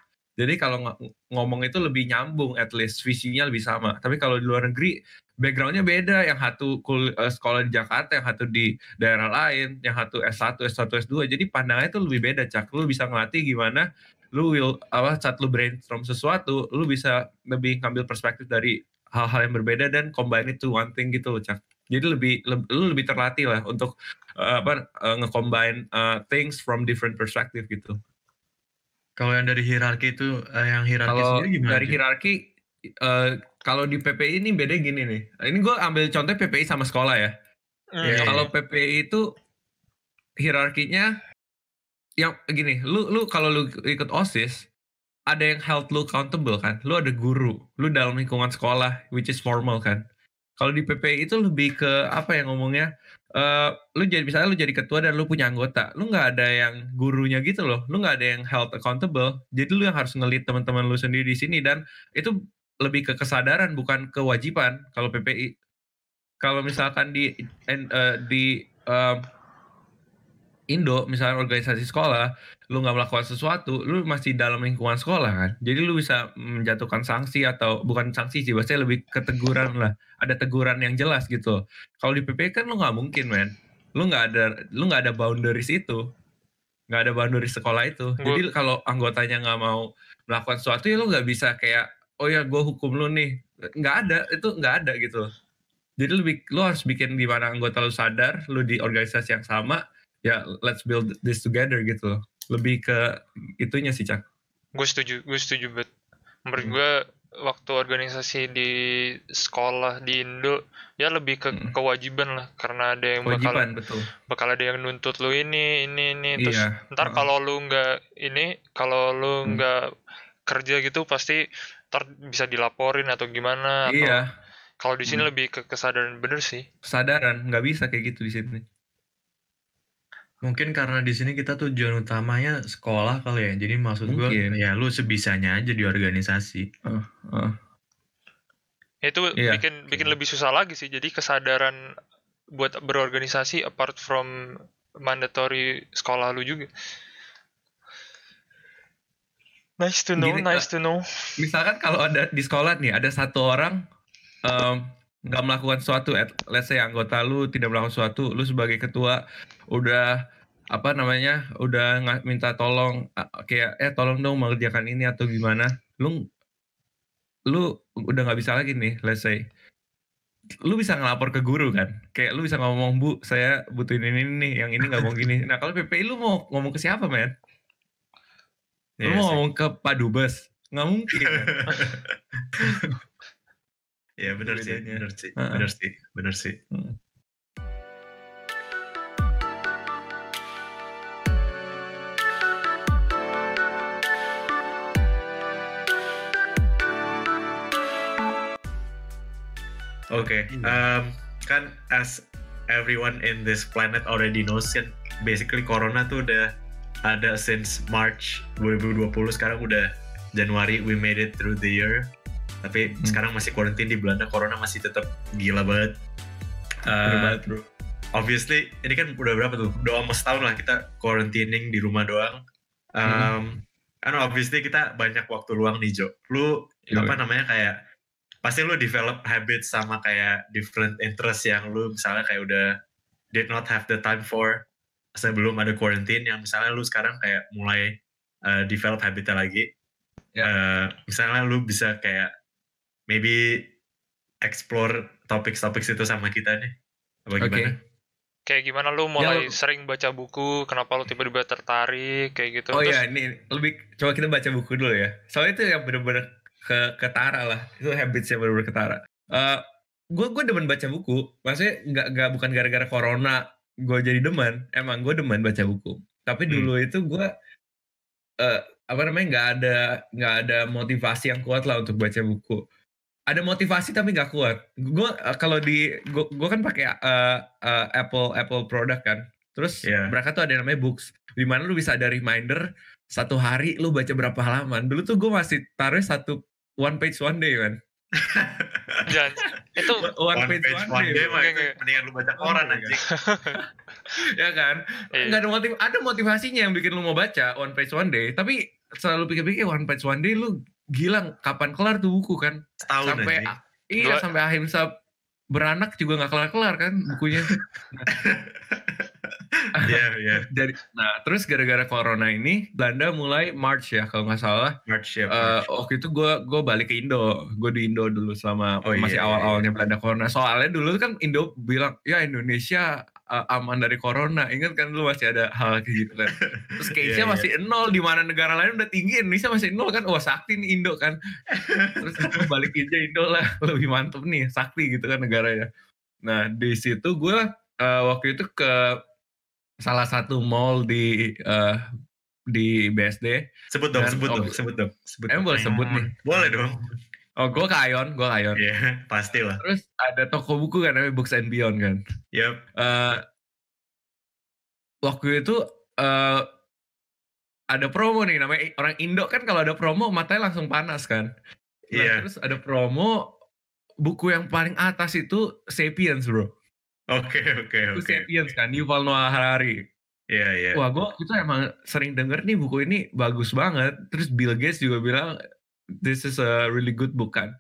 Jadi kalau ng ngomong itu lebih nyambung, at least visinya lebih sama. Tapi kalau di luar negeri, backgroundnya beda. Yang satu kul uh, sekolah di Jakarta, yang satu di daerah lain, yang satu S1, S1, S2. Jadi pandangannya itu lebih beda, Cak. Lu bisa ngelatih gimana lu will apa saat lu brainstorm sesuatu, lu bisa lebih ngambil perspektif dari hal-hal yang berbeda dan combine itu one thing gitu loh, Cak. Jadi lebih, lebih lu lebih terlatih lah untuk uh, apa uh, nge-combine uh, things from different perspective gitu. Kalau yang dari hierarki itu, uh, yang hierarki kalau sendiri gimana? Dari hierarki, uh, kalau di PPI ini beda gini nih. Ini gue ambil contoh PPI sama sekolah ya. Mm. Ya, kalau PPI itu hierarkinya yang gini, lu lu kalau lu ikut OSIS ada yang held lu accountable kan. Lu ada guru, lu dalam lingkungan sekolah which is formal kan. Kalau di PPI itu lebih ke apa yang ngomongnya uh, lu jadi misalnya lu jadi ketua dan lu punya anggota, lu nggak ada yang gurunya gitu loh, lu nggak ada yang held accountable. Jadi lu yang harus ngelit teman-teman lu sendiri di sini dan itu lebih ke kesadaran bukan kewajiban kalau PPI. Kalau misalkan di uh, di uh, Indo, misalnya organisasi sekolah, lu nggak melakukan sesuatu, lu masih dalam lingkungan sekolah kan. Jadi lu bisa menjatuhkan sanksi atau bukan sanksi sih, bahasanya lebih keteguran lah ada teguran yang jelas gitu. Kalau di PP kan lu nggak mungkin, men. Lu nggak ada lu nggak ada boundaries itu. Nggak ada boundaries sekolah itu. Jadi kalau anggotanya nggak mau melakukan sesuatu ya lu nggak bisa kayak oh ya gue hukum lu nih. Nggak ada, itu nggak ada gitu. Jadi lebih lu harus bikin gimana anggota lu sadar, lu di organisasi yang sama, ya let's build this together gitu. Lebih ke itunya sih, Cak. Gue setuju, gue setuju bet. Menurut hmm. gue waktu organisasi di sekolah di Indo ya lebih ke hmm. kewajiban lah karena ada yang kewajiban, bakal betul. bakal ada yang nuntut lu ini ini ini terus iya. ntar uh kalau lu nggak ini kalau lu hmm. nggak hmm. kerja gitu pasti ntar bisa dilaporin atau gimana iya kalau di sini hmm. lebih ke kesadaran bener sih kesadaran nggak bisa kayak gitu di sini Mungkin karena di sini kita tujuan utamanya sekolah kali ya. Jadi maksud gue ya lu sebisanya aja di organisasi. Uh, uh. Itu yeah. bikin bikin lebih susah lagi sih. Jadi kesadaran buat berorganisasi apart from mandatory sekolah lu juga. Nice to know, Gini, nice to know. Misalkan kalau ada di sekolah nih ada satu orang nggak melakukan sesuatu, at, let's say anggota lu tidak melakukan sesuatu, lu sebagai ketua udah apa namanya udah nggak minta tolong kayak eh tolong dong mengerjakan ini atau gimana. Lu lu udah nggak bisa lagi nih let's say. Lu bisa ngelapor ke guru kan? Kayak lu bisa ngomong bu saya butuh ini nih yang ini nggak mau gini. Nah kalau PPI lu mau ngomong ke siapa men? Lu yeah, mau sih. ngomong ke Pak Dubes? Nggak mungkin kan? ya benar sih benar sih benar sih benar sih hmm. Oke, okay. Um, kan as everyone in this planet already knows kan, basically corona tuh udah ada since March 2020 sekarang udah Januari we made it through the year. Tapi hmm. sekarang masih quarantine di Belanda, corona masih tetap gila banget. Uh, banget bro. Obviously, ini kan udah berapa tuh? Udah almost tahun lah kita quarantining di rumah doang. Um, hmm. Kan obviously kita banyak waktu luang nih Jo. Lu Yo, apa namanya kayak pasti lu develop habit sama kayak different interest yang lu misalnya kayak udah did not have the time for sebelum ada quarantine yang misalnya lu sekarang kayak mulai uh, develop habitnya lagi yeah. Ya. uh, misalnya lu bisa kayak maybe explore topik-topik itu sama kita nih. Apa gimana? Okay. kayak gimana lu mulai ya, sering baca buku? Kenapa lu tiba-tiba tertarik? Kayak gitu. Oh iya ini lebih coba kita baca buku dulu ya. Soalnya itu yang bener-bener ke ketara lah. Itu habits yang bener-bener ketara. Uh, gue gue demen baca buku. Maksudnya nggak nggak bukan gara-gara corona gue jadi demen. Emang gue demen baca buku. Tapi hmm. dulu itu gue uh, apa namanya nggak ada nggak ada motivasi yang kuat lah untuk baca buku ada motivasi tapi nggak kuat. Gue uh, kalau di gue kan pakai uh, uh, Apple Apple produk kan. Terus yeah. mereka tuh ada yang namanya books. Di mana lu bisa ada reminder satu hari lu baca berapa halaman. Dulu tuh gue masih taruh satu one page one day kan. Jangan, itu one, one page, page one, one day, day mendingan lu baca koran oh, aja. ya kan? Iya. Nggak ada motiv ada motivasinya yang bikin lu mau baca one page one day, tapi selalu pikir-pikir one page one day lu gila kapan kelar tuh buku kan Setahun sampai aja. iya Dua. sampai Ahimsa beranak juga nggak kelar-kelar kan bukunya Iya, iya. Jadi, nah terus gara-gara corona ini Belanda mulai March ya kalau nggak salah. March ya. Uh, waktu itu gue gue balik ke Indo, gue di Indo dulu selama oh, masih iya, iya awal-awalnya iya. Belanda corona. Soalnya dulu kan Indo bilang ya Indonesia uh, aman dari corona. Ingat kan dulu masih ada hal kayak gitu kan. Terus case-nya yeah, masih yeah. nol di mana negara lain udah tinggi, Indonesia masih nol kan. Wah sakti nih Indo kan. Terus balik aja Indo lah, lebih mantep nih sakti gitu kan negaranya. Nah di situ gue uh, waktu itu ke salah satu mall di uh, di BSD. Sebut dong, sebut oh, dong, sebut dong. Sebut emang boleh sebut nih? Boleh dong. Oh, gue ke Ion, gue ke Ion. Iya, yeah, pasti lah. Terus ada toko buku kan namanya Books and Beyond kan. Yep. Uh, waktu itu uh, ada promo nih namanya orang Indo kan kalau ada promo matanya langsung panas kan. Nah, iya. Yeah. Terus ada promo buku yang paling atas itu Sapiens, Bro. Oke, oke, oke. Sapiens kan, Yuval Noah Harari. Iya, yeah, iya. Yeah. Wah, gue itu emang sering denger nih buku ini bagus banget. Terus Bill Gates juga bilang this is a really good book kan.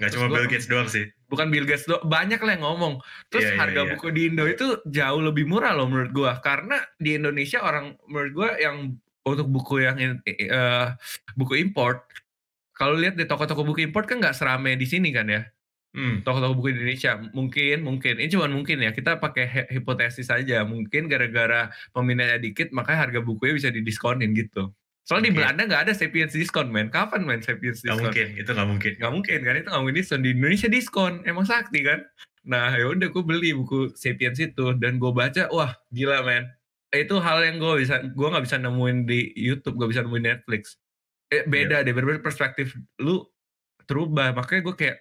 Gak cuma Bill Gates doang sih. Bukan Bill Gates doang, banyak lah yang ngomong. Terus yeah, iya, harga yeah, yeah. buku di Indo itu jauh lebih murah loh menurut gua. Karena di Indonesia orang menurut gua yang untuk buku yang uh, buku import, kalau lihat di toko-toko buku import kan nggak serame di sini kan ya. Hmm, toko-toko buku Indonesia mungkin mungkin ini cuma mungkin ya kita pakai hipotesis saja mungkin gara-gara peminatnya dikit makanya harga bukunya bisa didiskonin gitu Soalnya okay. di Belanda nggak ada Sapiens diskon, men. Kapan men Sapiens diskon? Gak mungkin, itu nggak mungkin. Gak mungkin kan, itu nggak mungkin diskon. Di Indonesia diskon, emang sakti kan? Nah ya udah gue beli buku Sapiens itu dan gue baca, wah gila men. Itu hal yang gue bisa, gue nggak bisa nemuin di YouTube, gue bisa nemuin Netflix. Eh, beda yeah. deh, berbeda perspektif lu terubah. Makanya gue kayak,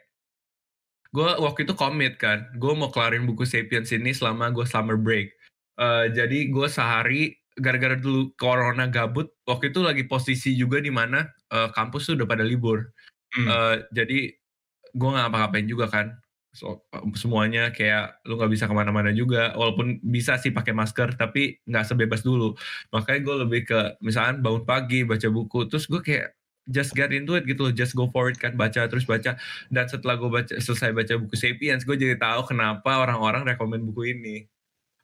gue waktu itu komit kan, gue mau kelarin buku Sapiens ini selama gue summer break. Uh, jadi gue sehari gara-gara dulu corona gabut waktu itu lagi posisi juga di mana uh, kampus tuh udah pada libur. Hmm. uh, jadi gue nggak ngapa-ngapain juga kan. So, semuanya kayak lu nggak bisa ke mana-mana juga walaupun bisa sih pakai masker tapi nggak sebebas dulu. Makanya gue lebih ke misalnya bangun pagi baca buku terus gue kayak just get into it gitu loh just go for it kan baca terus baca. Dan setelah gue baca selesai baca buku Sapiens gue jadi tahu kenapa orang-orang rekomend buku ini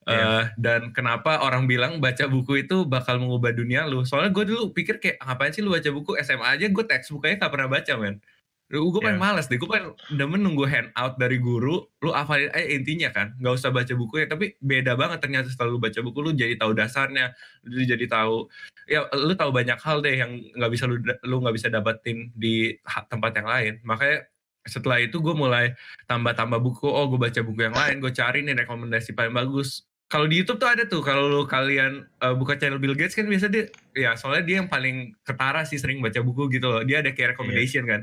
Yeah. Iya. Uh, dan kenapa orang bilang baca buku itu bakal mengubah dunia lu? Soalnya gue dulu pikir kayak ngapain sih lu baca buku SMA aja gue textbooknya gak pernah baca men. Gue pengen yeah. males deh, gue pengen udah menunggu handout dari guru, lu hafalin eh intinya kan, nggak usah baca buku ya, tapi beda banget ternyata setelah lu baca buku, lu jadi tahu dasarnya, lu jadi tahu, ya lu tahu banyak hal deh yang nggak bisa lu lu nggak bisa dapetin di tempat yang lain. Makanya setelah itu gue mulai tambah-tambah buku, oh gue baca buku yang lain, gue cari nih rekomendasi paling bagus, kalau di YouTube tuh ada tuh kalau kalian uh, buka channel Bill Gates kan biasa dia ya soalnya dia yang paling ketara sih sering baca buku gitu loh. Dia ada kayak recommendation yeah. kan.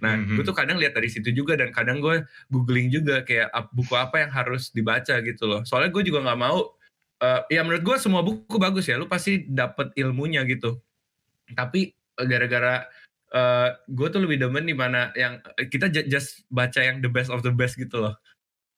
Nah, mm-hmm. gue tuh kadang lihat dari situ juga dan kadang gue googling juga kayak buku apa yang harus dibaca gitu loh. Soalnya gue juga nggak mau uh, ya menurut gue semua buku bagus ya. Lu pasti dapet ilmunya gitu. Tapi uh, gara-gara uh, gue tuh lebih demen di mana yang kita just baca yang the best of the best gitu loh.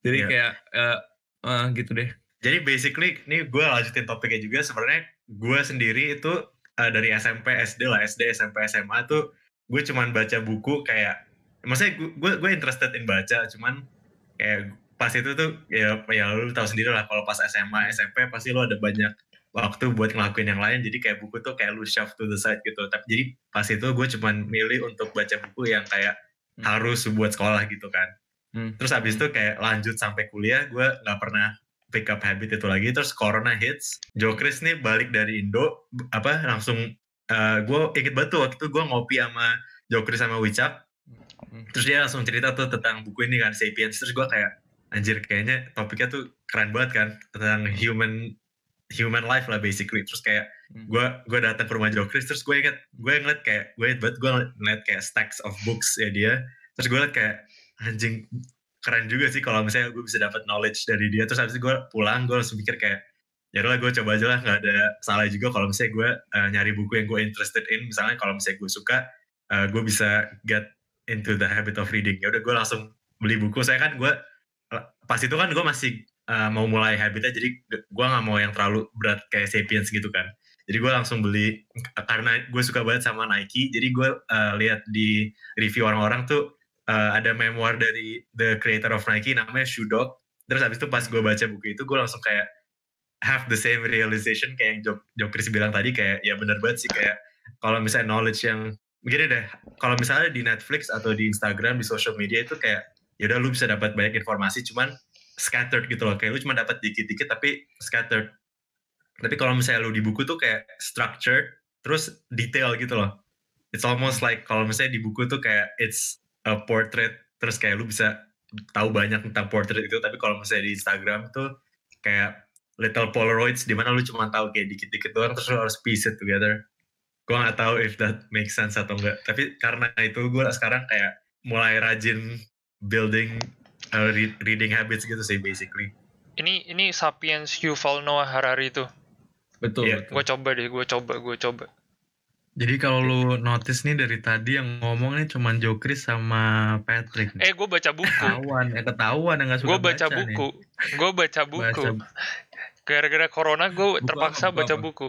Jadi yeah. kayak uh, uh, gitu deh. Jadi basically ini gue lanjutin topiknya juga. Sebenarnya gue sendiri itu uh, dari SMP SD lah SD SMP SMA tuh gue cuman baca buku kayak maksudnya gue gue interested in baca. Cuman kayak pas itu tuh ya ya lu tahu sendiri lah kalau pas SMA SMP pasti lu ada banyak waktu buat ngelakuin yang lain. Jadi kayak buku tuh kayak lu shove to the side gitu. Tapi jadi pas itu gue cuman milih untuk baca buku yang kayak hmm. harus buat sekolah gitu kan. Hmm. terus habis itu kayak lanjut sampai kuliah gue nggak pernah pick up habit itu lagi terus corona hits. Joe Chris nih balik dari Indo apa langsung uh, gue inget banget tuh waktu itu gue ngopi sama Joe Chris sama Wicak. Hmm. terus dia langsung cerita tuh tentang buku ini kan Sapiens. Terus gue kayak anjir kayaknya topiknya tuh keren banget kan tentang human human life lah basically. Terus kayak gue hmm. gue datang ke rumah Joe Chris terus gue inget gue ngeliat kayak gue inget banget gue ngeliat kayak stacks of books ya dia. Terus gue liat kayak anjing keren juga sih kalau misalnya gue bisa dapat knowledge dari dia. Terus habis itu gue pulang gue langsung mikir kayak ya udah gue coba aja lah nggak ada salah juga kalau misalnya gue uh, nyari buku yang gue interested in. Misalnya kalau misalnya gue suka uh, gue bisa get into the habit of reading. Ya udah gue langsung beli buku. Saya kan gue pas itu kan gue masih uh, mau mulai habitnya jadi gue nggak mau yang terlalu berat kayak Sapiens gitu kan. Jadi gue langsung beli karena gue suka banget sama Nike jadi gue uh, lihat di review orang-orang tuh uh, ada memoir dari the creator of Nike namanya Shoe Dog. Terus abis itu pas gue baca buku itu gue langsung kayak have the same realization kayak yang Jok, Jok Chris bilang tadi kayak ya bener banget sih kayak kalau misalnya knowledge yang begini deh kalau misalnya di Netflix atau di Instagram di social media itu kayak ya udah lu bisa dapat banyak informasi cuman scattered gitu loh. Kayak lu cuma dapat dikit-dikit tapi scattered. Tapi kalau misalnya lu di buku tuh kayak structured terus detail gitu loh. It's almost like kalau misalnya di buku tuh kayak it's uh, portrait terus kayak lu bisa tahu banyak tentang portrait itu tapi kalau misalnya di Instagram tuh kayak little polaroids di mana lu cuma tahu kayak dikit-dikit doang terus lu harus piece it together gue nggak tahu if that makes sense atau enggak tapi karena itu gue sekarang kayak mulai rajin building uh, reading habits gitu sih basically ini ini sapiens Yuval Noah Harari itu betul, yeah. betul. gue coba deh gue coba gue coba jadi kalau lu notice nih dari tadi yang ngomong nih cuma Jokris sama Patrick. Nih. Eh, gue baca buku. Ketahuan, ya ketahuan yang gak suka Gue baca, baca buku. Gue baca buku. Gara-gara corona gue terpaksa apa, baca apa? buku.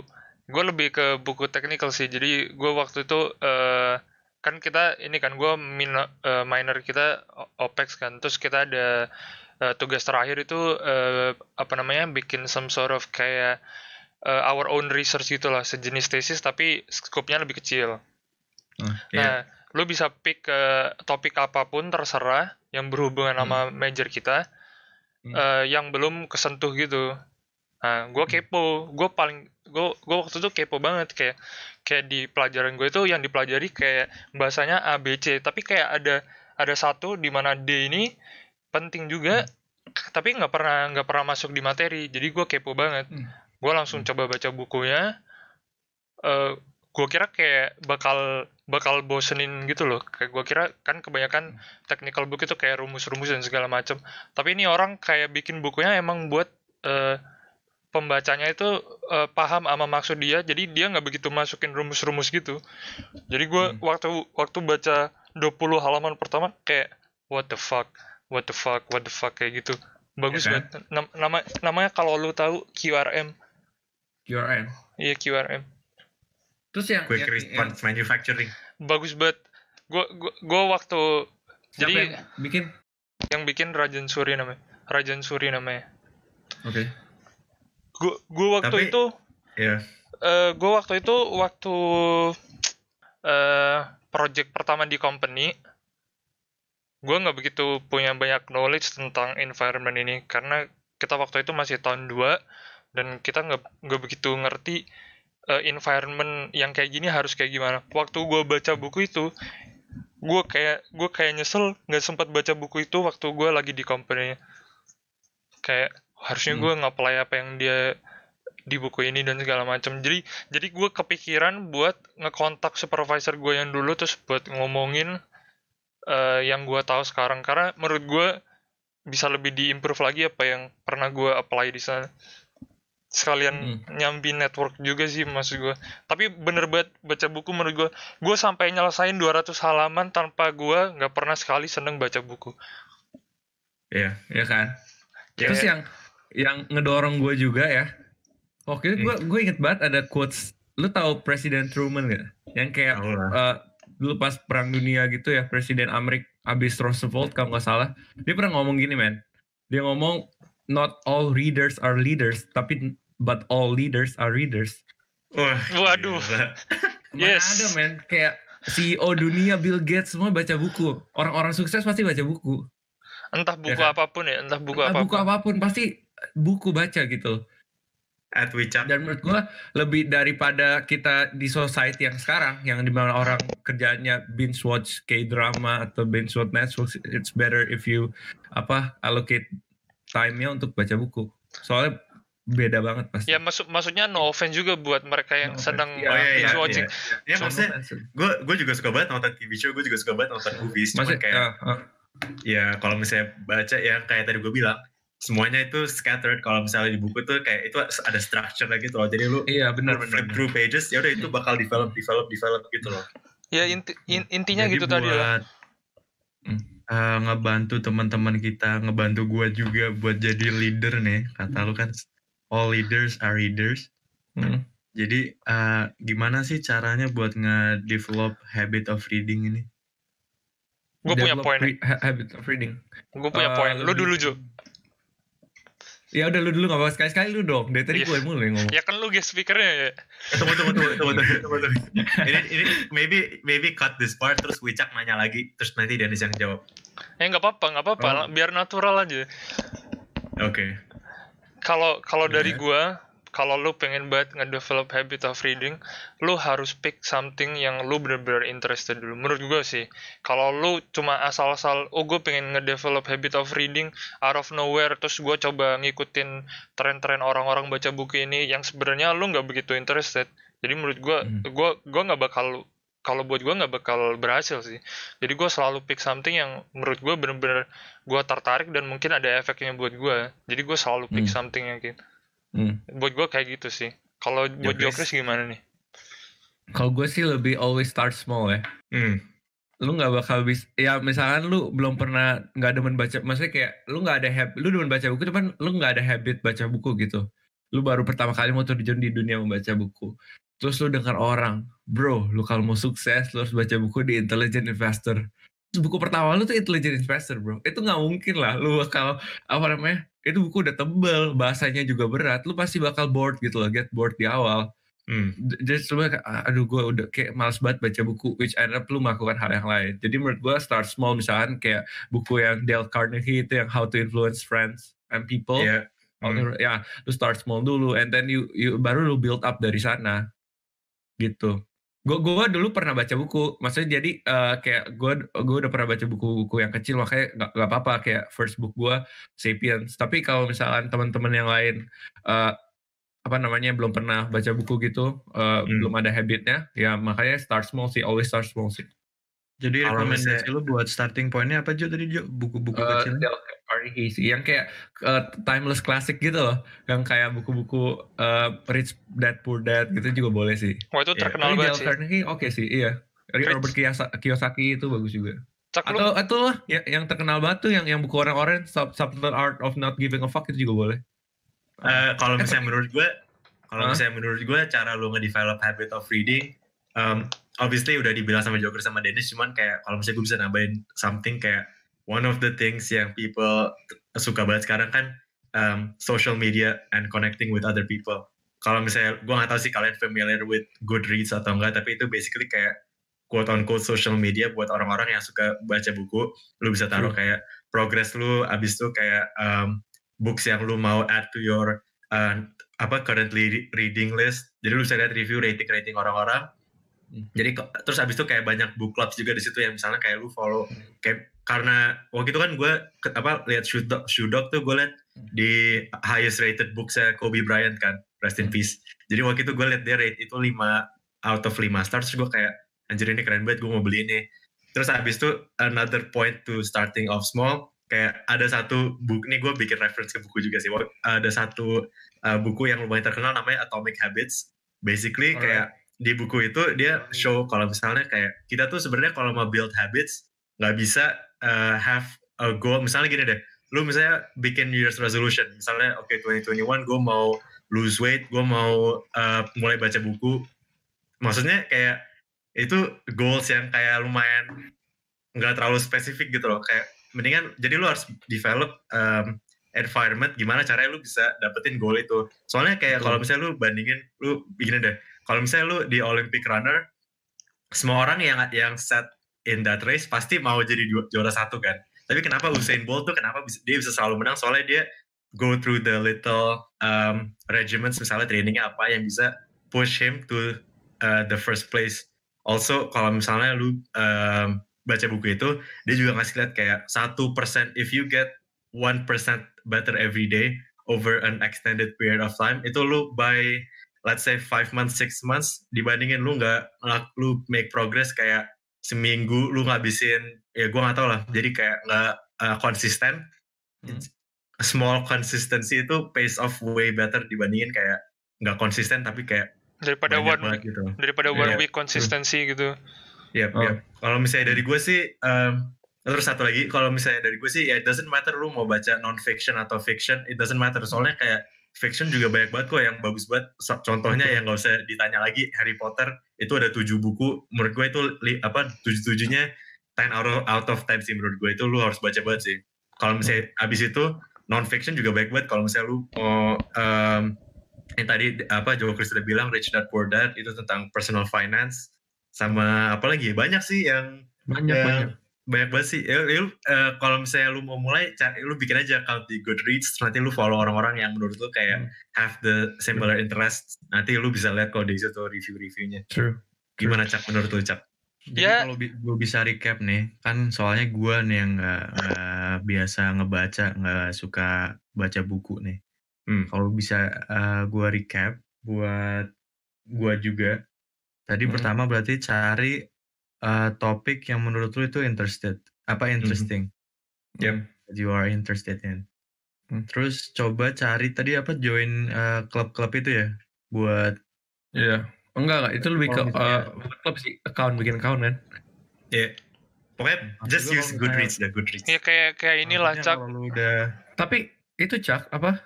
Gue lebih ke buku technical sih. Jadi gue waktu itu uh, kan kita ini kan gue min, uh, minor kita OPEX kan. Terus kita ada uh, tugas terakhir itu uh, apa namanya bikin some sort of kayak uh, our own research gitulah sejenis tesis tapi skopnya lebih kecil. Uh, yeah. Nah, lu bisa pick uh, topik apa pun terserah yang berhubungan hmm. sama major kita hmm. uh, yang belum kesentuh gitu. Nah, gue hmm. kepo, gue paling gue gue waktu itu kepo banget kayak kayak di pelajaran gue itu yang dipelajari kayak bahasanya A B C tapi kayak ada ada satu di mana D ini penting juga hmm. tapi nggak pernah nggak pernah masuk di materi jadi gue kepo banget hmm gue langsung hmm. coba baca bukunya. Uh, eh, gue kira kayak bakal bakal bosenin gitu loh. Kayak gue kira kan kebanyakan hmm. technical book itu kayak rumus-rumus dan segala macam tapi ini orang kayak bikin bukunya emang buat uh, pembacanya itu uh, paham sama maksud dia. Jadi dia nggak begitu masukin rumus-rumus gitu. Jadi gue hmm. waktu waktu baca 20 halaman pertama kayak what the fuck? What the fuck? What the fuck? kayak gitu. Bagus kan? banget nama namanya kalau lu tahu QRM QRM. Iya QRM. Terus yang quick yang, response yang, manufacturing. Bagus banget. Gue gua, gua waktu Siapa jadi yang bikin yang bikin Rajan Suri namanya. Rajan Suri namanya. Oke. Okay. Gue gue waktu Tapi, itu Iya. Yeah. Uh, gue waktu itu waktu uh, project pertama di company gue nggak begitu punya banyak knowledge tentang environment ini karena kita waktu itu masih tahun 2 dan kita nggak nggak begitu ngerti uh, environment yang kayak gini harus kayak gimana. Waktu gue baca buku itu gue kayak gue kayak nyesel nggak sempat baca buku itu waktu gue lagi di company kayak harusnya gue hmm. ngapply apa yang dia di buku ini dan segala macam. Jadi jadi gue kepikiran buat ngekontak supervisor gue yang dulu terus buat ngomongin uh, yang gue tahu sekarang. Karena menurut gue bisa lebih diimprove lagi apa yang pernah gue apply di sana sekalian hmm. nyambi network juga sih maksud gue tapi bener banget baca buku menurut gue gue sampai nyelesain 200 halaman tanpa gue nggak pernah sekali seneng baca buku. Iya iya kan? Yeah. terus yang yang ngedorong gue juga ya Oke, gue hmm. gue inget banget ada quotes lu tahu Presiden Truman gak yang kayak oh, uh, dulu pas perang dunia gitu ya Presiden Amerika abis Roosevelt kalau nggak salah dia pernah ngomong gini men. Dia ngomong not all readers are leaders tapi but all leaders are readers. Wah, waduh. yes. ada men, kayak CEO dunia Bill Gates semua baca buku. Orang-orang sukses pasti baca buku. Entah buku ya kan? apa pun ya, entah buku entah apa pun. Buku apa pun pasti buku baca gitu at Wicak. Dan menurut gua lebih daripada kita di society yang sekarang yang di mana orang kerjanya binge watch K-drama atau binge watch Netflix, it's better if you apa allocate time-nya untuk baca buku. Soalnya beda banget pasti. Ya maksud maksudnya no offense juga buat mereka yang no sedang ya, oh, iya, binge iya, watching. Iya, iya. Ya, maksudnya gue gue juga suka banget nonton TV show, gue juga suka banget nonton movies. Maksud, kayak uh, uh. ya kalau misalnya baca yang kayak tadi gue bilang semuanya itu scattered kalau misalnya di buku tuh kayak itu ada structure lagi gitu loh jadi lu iya benar benar flip through pages ya udah itu bakal develop develop develop gitu loh ya inti, in, intinya jadi gitu buat, tadi lah uh, ngebantu teman-teman kita ngebantu gua juga buat jadi leader nih kata lu kan all leaders are readers hmm. jadi uh, gimana sih caranya buat nge-develop habit of reading ini gue punya poin habit of reading gue punya uh, poin lu dulu Jo Ya udah lu dulu gak apa sekali sekali lu dong. Dari tadi yeah. gue mulu yang ngomong. Ya kan lu guest speakernya ya. Tunggu tunggu tunggu tunggu tunggu tunggu. ini ini maybe maybe cut this part terus Wicak nanya lagi terus nanti Dennis yang jawab. Eh nggak apa-apa nggak apa-apa oh. biar natural aja. Oke. Okay. Kalau kalau yeah. dari gue kalau lu pengen banget ngedevelop habit of reading, lu harus pick something yang lu bener-bener interested dulu. Menurut gue sih, kalau lu cuma asal-asal, oh gue pengen ngedevelop habit of reading out of nowhere, terus gue coba ngikutin tren-tren orang-orang baca buku ini yang sebenarnya lu nggak begitu interested. Jadi menurut gue, hmm. gue gue nggak bakal kalau buat gue nggak bakal berhasil sih. Jadi gue selalu pick something yang menurut gue bener-bener gue tertarik dan mungkin ada efeknya buat gue. Jadi gue selalu pick hmm. something yang gitu. Hmm. Buat gue kayak gitu sih. Kalau buat Jokris gimana nih? Kalau gue sih lebih always start small ya. Hmm. Lu nggak bakal bisa, ya misalkan lu belum pernah nggak demen baca, maksudnya kayak lu nggak ada habit, lu demen baca buku, cuman lu nggak ada habit baca buku gitu. Lu baru pertama kali mau terjun di dunia membaca buku. Terus lu dengar orang, bro, lu kalau mau sukses, lu harus baca buku di Intelligent Investor buku pertama lu tuh Intelligent Investor bro itu nggak mungkin lah lu bakal apa namanya itu buku udah tebel bahasanya juga berat lu pasti bakal bored gitu loh get bored di awal Hmm. Jadi coba aduh gue udah kayak males banget baca buku which end up lu melakukan hal yang lain. Jadi menurut gue start small misalkan kayak buku yang Dale Carnegie itu yang How to Influence Friends and People. Yeah. Hmm. Ya, lu start small dulu and then you, you baru lu build up dari sana. Gitu gue gue dulu pernah baca buku. Maksudnya jadi uh, kayak gue gue udah pernah baca buku-buku yang kecil makanya nggak nggak apa-apa kayak first book gue Sapiens. Tapi kalau misalkan teman-teman yang lain uh, apa namanya belum pernah baca buku gitu uh, hmm. belum ada habitnya ya makanya start small sih always start small sih jadi rekomendasi lu buat starting pointnya apa Jo tadi Jo? Buku-buku uh, kecil? Carnegie sih, yang kayak uh, timeless classic gitu loh, yang kayak buku-buku uh, Rich Dad Poor Dad gitu juga boleh sih. Wah itu iya. terkenal yeah. banget sih. Carnegie oke okay sih, iya. Rich. Robert Kiyosaki itu bagus juga. Cak atau atau lah ya, yang terkenal banget tuh yang yang buku orang-orang Sub Subtle Art of Not Giving a Fuck itu juga boleh. Uh, kalau misalnya menurut gue, kalau huh? misalnya menurut gue cara lu nge-develop habit of reading um, obviously udah dibilang sama Joker sama Dennis cuman kayak kalau misalnya gue bisa nambahin something kayak one of the things yang people suka banget sekarang kan um, social media and connecting with other people. Kalau misalnya gue gak tahu sih kalian familiar with Goodreads atau enggak tapi itu basically kayak quote on quote social media buat orang-orang yang suka baca buku. Lu bisa taruh hmm. kayak progress lu abis itu kayak um, books yang lu mau add to your uh, apa currently reading list. Jadi lu bisa lihat review rating rating orang-orang jadi terus abis itu kayak banyak book clubs juga di situ ya misalnya kayak lu follow kayak karena waktu itu kan gue apa lihat dog, shoe dog tuh gue lihat di highest rated booksnya Kobe Bryant kan rest in peace. Jadi waktu itu gue lihat dia rate itu 5 out of 5 stars terus gue kayak anjir ini keren banget gue mau beli ini. Terus abis itu another point to starting off small kayak ada satu buku ini gue bikin reference ke buku juga sih ada satu uh, buku yang lumayan terkenal namanya Atomic Habits. Basically Alright. kayak di buku itu dia show kalau misalnya kayak kita tuh sebenarnya kalau mau build habits nggak bisa uh, have a goal. Misalnya gini deh lu misalnya bikin New Year's resolution. Misalnya oke okay, 2021 gue mau lose weight gue mau uh, mulai baca buku. Maksudnya kayak itu goals yang kayak lumayan nggak terlalu spesifik gitu loh. Kayak mendingan jadi lu harus develop um, environment gimana caranya lu bisa dapetin goal itu. Soalnya kayak kalau misalnya lu bandingin lu begini deh kalau misalnya lu di Olympic runner semua orang yang yang set in that race pasti mau jadi juara satu kan tapi kenapa Usain Bolt tuh kenapa dia bisa selalu menang soalnya dia go through the little um, regiments misalnya trainingnya apa yang bisa push him to uh, the first place. Also kalau misalnya lu um, baca buku itu, dia juga ngasih lihat kayak satu persen. If you get one percent better every day over an extended period of time, itu lu by let's say five months, six months dibandingin lu nggak lu make progress kayak seminggu lu ngabisin ya gue nggak tau lah jadi kayak nggak uh, konsisten hmm. small consistency itu pace off way better dibandingin kayak nggak konsisten tapi kayak daripada one gitu. daripada one yeah, week konsistensi gitu. Iya, oh. yeah. kalau misalnya dari gue sih um, terus satu lagi kalau misalnya dari gue sih ya it doesn't matter lu mau baca non fiction atau fiction it doesn't matter soalnya kayak fiction juga banyak banget kok yang bagus banget. Contohnya yang nggak usah ditanya lagi Harry Potter itu ada tujuh buku. Menurut gue itu li, apa tujuh tujuhnya ten out of out of ten sih menurut gue. Itu lu harus baca banget sih. Kalau misalnya abis itu non fiction juga banyak banget. Kalau misalnya lu mau um, yang tadi apa Joe Chris udah bilang Rich Dad Poor Dad itu tentang personal finance sama apa lagi? Banyak sih yang banyak yang banyak banyak banget sih ya, ya, uh, kalau misalnya lu mau mulai cari, lu bikin aja account di Goodreads nanti lu follow orang-orang yang menurut lu kayak hmm. have the similar interest nanti lu bisa lihat kalau di situ review-reviewnya True. gimana cak menurut lu cak jadi yeah. kalau gue bisa recap nih, kan soalnya gue nih yang nggak biasa ngebaca, nggak suka baca buku nih. Hmm, kalau bisa uh, gua recap buat gua juga. Tadi hmm. pertama berarti cari uh, topik yang menurut lu itu interested, apa hmm. interesting. Hmm. Yep. That you are interested in. Hmm. Terus coba cari tadi apa join uh, klub-klub itu ya buat Iya. Enggak enggak, itu lebih ke uh, klub sih, account bikin account kan. Iya. Yeah. Pokoknya just use Goodreads deh, Goodreads. Ya kayak kayak inilah, Cak. Udah... Tapi itu Cak apa?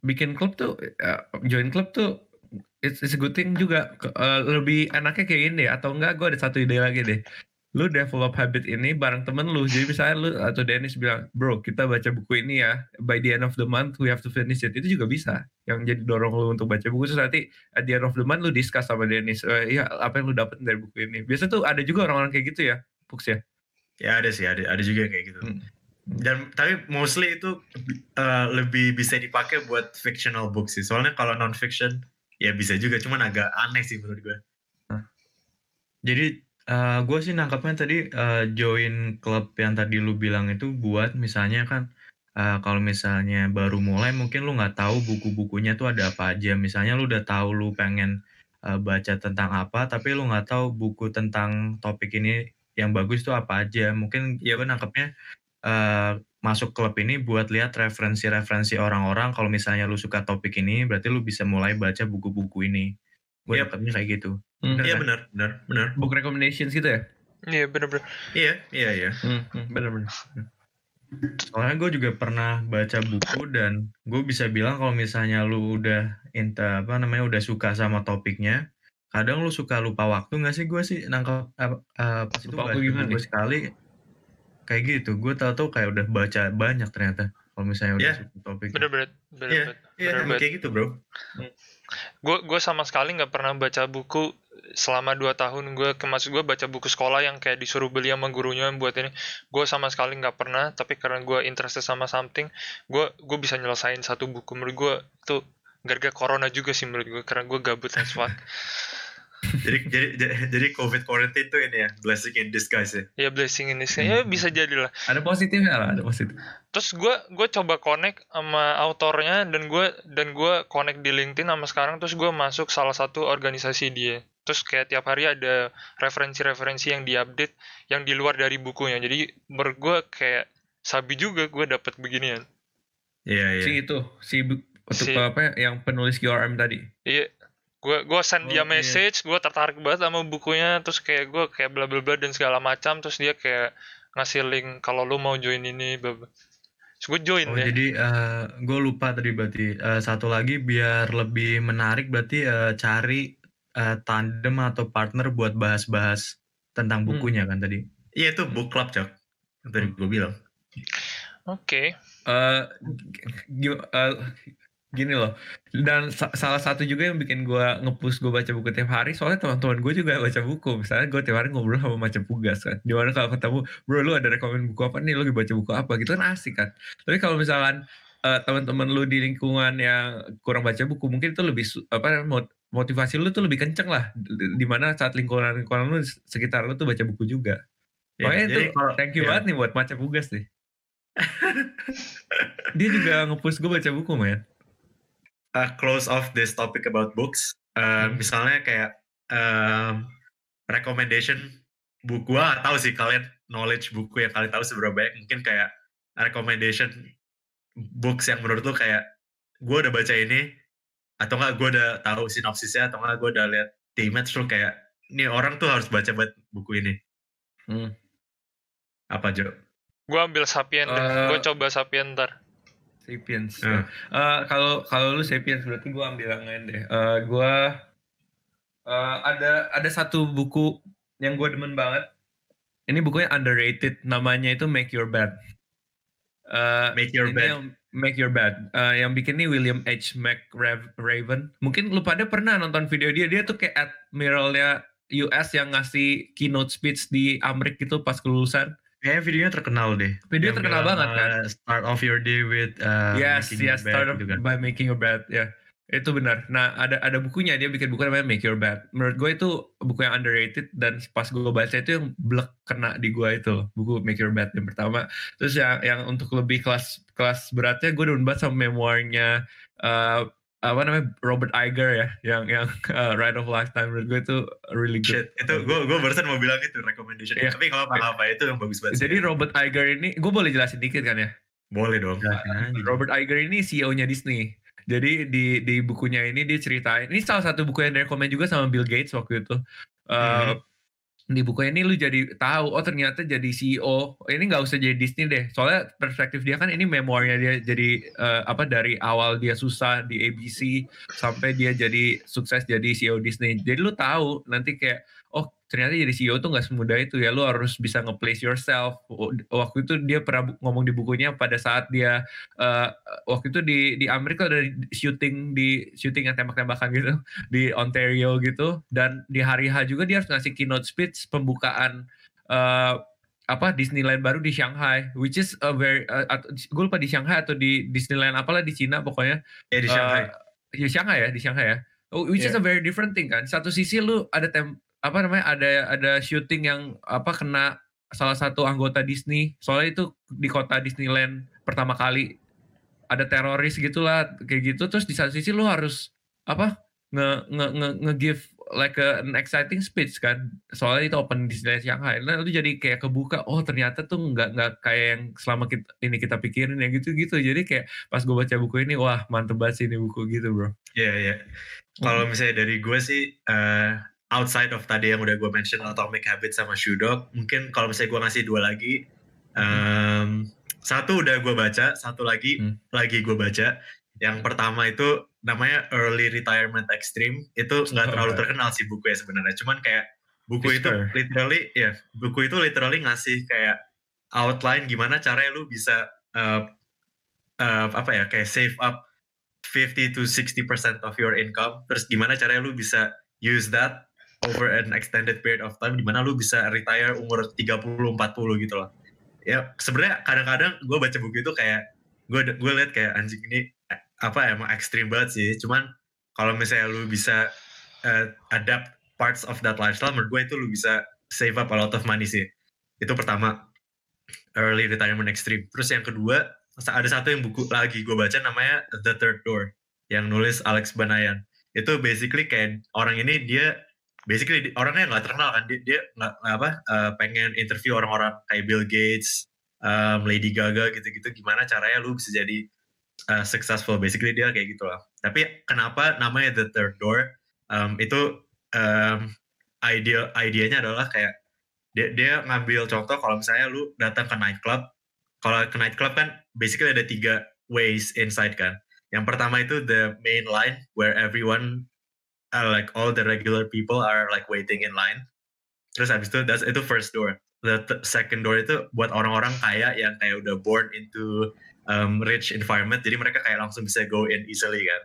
bikin klub tuh uh, join klub tuh it's, it's a good thing juga. Uh, lebih enaknya kayak gini deh. Atau enggak gue ada satu ide lagi deh. Lu develop habit ini bareng temen lu. Jadi misalnya lu atau Dennis bilang bro kita baca buku ini ya. By the end of the month we have to finish it. Itu juga bisa. Yang jadi dorong lu untuk baca buku. Terus nanti at the end of the month lu discuss sama Dennis uh, ya apa yang lu dapet dari buku ini? Biasa tuh ada juga orang-orang kayak gitu ya Pux ya? Ya ada sih. Ada ada juga kayak gitu. Hmm. Dan tapi mostly itu uh, lebih bisa dipakai buat fictional book sih. Soalnya kalau non fiction ya bisa juga cuman agak aneh sih menurut gue jadi uh, gue sih nangkapnya tadi uh, join klub yang tadi lu bilang itu buat misalnya kan uh, kalau misalnya baru mulai mungkin lu nggak tahu buku-bukunya tuh ada apa aja. Misalnya lu udah tahu lu pengen uh, baca tentang apa tapi lu nggak tahu buku tentang topik ini yang bagus tuh apa aja. Mungkin ya gue nangkepnya uh, masuk klub ini buat lihat referensi-referensi orang-orang. Kalau misalnya lu suka topik ini berarti lu bisa mulai baca buku-buku ini. Gue yep. dapetnya kayak gitu. Hmm. iya benar benar benar book recommendations gitu ya? Iya benar benar iya iya iya. Hmm, hmm, benar benar soalnya gue juga pernah baca buku dan gue bisa bilang kalau misalnya lu udah inta apa namanya udah suka sama topiknya kadang lu suka lupa waktu nggak sih? Gue sih nangkep uh, uh, pas itu baca buku sekali kayak gitu. Gue tau tau kayak udah baca banyak ternyata kalau misalnya udah yeah. topik. Bener-bener iya yeah, yeah, kayak gitu bro. Gue gue sama sekali nggak pernah baca buku selama dua tahun. Gue kemas gue baca buku sekolah yang kayak disuruh beli sama gurunya yang buat ini. Gue sama sekali nggak pernah tapi karena gue interested sama something gue gue bisa nyelesain satu buku. Menurut gue tuh gara-gara corona juga sih menurut gue karena gue gabut as fuck jadi jadi jadi covid quarantine itu ini ya blessing in disguise ya. Ya blessing in disguise. Ya bisa jadi lah. Ada positifnya lah ada positif. Terus gue gue coba connect sama autornya dan gue dan gue connect di LinkedIn sama sekarang. Terus gue masuk salah satu organisasi dia. Terus kayak tiap hari ada referensi-referensi yang diupdate yang di luar dari bukunya. Jadi menurut gue kayak sabi juga gue dapat beginian. Iya iya. Si itu si untuk si, apa ya, yang penulis QRM tadi? Iya gue gue send oh, dia message iya. gue tertarik banget sama bukunya terus kayak gue kayak bla bla bla dan segala macam terus dia kayak ngasih link kalau lu mau join ini bla bla terus gue join oh, ya jadi uh, eh, gue lupa tadi berarti uh, satu lagi biar lebih menarik berarti uh, cari uh, tandem atau partner buat bahas-bahas tentang hmm. bukunya hmm. kan tadi iya itu book club cok tadi gue bilang oke okay. uh, uh, gini loh dan sa salah satu juga yang bikin gue ngepush gue baca buku tiap hari soalnya teman-teman gue juga baca buku misalnya gue tiap hari ngobrol sama macam pugas kan di mana kalau ketemu bro lu ada rekomend buku apa nih lu lagi baca buku apa gitu kan asik kan tapi kalau misalkan uh, teman-teman lu di lingkungan yang kurang baca buku mungkin itu lebih apa motivasi lu tuh lebih kenceng lah di mana saat lingkungan lingkungan lu sekitar lu tuh baca buku juga. Ya, Makanya itu thank you ya. banget nih buat Maca Bugas nih. Dia juga ngepush gue baca buku, man. Uh, close off this topic about books. Uh, hmm. Misalnya kayak um, recommendation buku, gua tahu sih kalian knowledge buku yang kalian tahu seberapa banyak. Mungkin kayak recommendation books yang menurut lu kayak gue udah baca ini atau enggak gue udah tahu sinopsisnya atau enggak gue udah lihat timnya terus kayak ini orang tuh harus baca buat buku ini. Hmm. Apa Jo? Gue ambil Sapien uh, deh. Gue eh, coba Sapien ntar. Sapiens. Uh. Uh, kalau kalau lu Sapiens berarti gue ambil yang lain deh. Uh, gue uh, ada ada satu buku yang gue demen banget. Ini bukunya underrated. Namanya itu Make Your Bed. Uh, Make Your Bed. Yang, Make Your Bed. Uh, yang bikin ini William H. McRaven. Mungkin lu pada pernah nonton video dia. Dia tuh kayak admiralnya US yang ngasih keynote speech di Amerika gitu pas kelulusan. Kayaknya videonya terkenal deh. Video terkenal banget kan. Uh, start off your day with uh, yes, yes, start off gitu kan. by making your bed. Ya, yeah. itu benar. Nah, ada ada bukunya dia bikin buku namanya Make Your Bed. Menurut gue itu buku yang underrated dan pas gue baca itu yang blek kena di gue itu buku Make Your Bed yang pertama. Terus yang yang untuk lebih kelas kelas beratnya gue udah bahas sama memoirnya uh, apa namanya Robert Iger ya yang yang uh, Ride of Lifetime menurut gue itu really good. Shit, itu gue gue barusan mau bilang itu recommendation. Yeah. Tapi kalau apa apa itu yang bagus banget. Jadi. Robert Iger ini gue boleh jelasin dikit kan ya? Boleh dong. Ya, Robert Iger ini CEO-nya Disney. Jadi di di bukunya ini dia ceritain ini salah satu buku yang direkomend juga sama Bill Gates waktu itu. Uh, mm -hmm di buku ini lu jadi tahu oh ternyata jadi CEO ini nggak usah jadi Disney deh. Soalnya perspektif dia kan ini memorinya dia jadi uh, apa dari awal dia susah di ABC sampai dia jadi sukses jadi CEO Disney. Jadi lu tahu nanti kayak ternyata jadi CEO tuh nggak semudah itu ya lu harus bisa nge-place yourself waktu itu dia pernah ngomong di bukunya pada saat dia uh, waktu itu di di Amerika ada syuting di syuting yang tembak-tembakan gitu di Ontario gitu dan di hari H juga dia harus ngasih keynote speech pembukaan uh, apa Disneyland baru di Shanghai, which is a very, uh, gue lupa di Shanghai atau di Disneyland apalah di Cina pokoknya. Ya di Shanghai. Uh, ya Shanghai ya di Shanghai ya. Oh, which yeah. is a very different thing kan. Satu sisi lu ada tem apa namanya ada ada syuting yang apa kena salah satu anggota Disney. Soalnya itu di kota Disneyland pertama kali ada teroris gitulah kayak gitu. Terus di satu sisi lu harus apa nge nge nge, nge give like a, an exciting speech kan. Soalnya itu open Disneyland Shanghai. Nah itu jadi kayak kebuka oh ternyata tuh nggak nggak kayak yang selama kita ini kita pikirin ya gitu gitu jadi kayak pas gue baca buku ini wah mantep banget sih ini buku gitu bro. Iya yeah, iya. Yeah. kalau misalnya dari gue sih uh, outside of tadi yang udah gue mention Atomic Habits sama Shoe Dog, mungkin kalau misalnya gue ngasih dua lagi, um, satu udah gue baca, satu lagi hmm. lagi gue baca. Yang pertama itu namanya Early Retirement Extreme. Itu nggak oh, terlalu terkenal sih buku ya sebenarnya. Cuman kayak buku itu literally, ya buku itu literally ngasih kayak outline gimana caranya lu bisa uh, uh, apa ya kayak save up 50 to 60% of your income. Terus gimana caranya lu bisa use that over an extended period of time di mana lu bisa retire umur 30 40 gitu loh. Ya sebenarnya kadang-kadang gue baca buku itu kayak gue gue liat kayak anjing ini apa emang ekstrim banget sih. Cuman kalau misalnya lu bisa uh, adapt parts of that lifestyle menurut gue itu lu bisa save up a lot of money sih. Itu pertama early retirement extreme. Terus yang kedua ada satu yang buku lagi gue baca namanya The Third Door yang nulis Alex Banayan. Itu basically kayak orang ini dia basically orangnya nggak terkenal kan dia dia nggak apa uh, pengen interview orang-orang kayak Bill Gates, um, Lady Gaga gitu-gitu gimana caranya lu bisa jadi uh, successful basically dia kayak gitu lah. Tapi kenapa namanya The Third Door? Um, itu um, ide idenya adalah kayak dia, dia ngambil contoh kalau misalnya lu datang ke nightclub, kalau ke nightclub kan basically ada tiga ways inside kan. Yang pertama itu the main line where everyone uh, like all the regular people are like waiting in line. Terus habis itu that's itu first door. The second door itu buat orang-orang kaya yang kayak udah born into um, rich environment, jadi mereka kayak langsung bisa go in easily kan.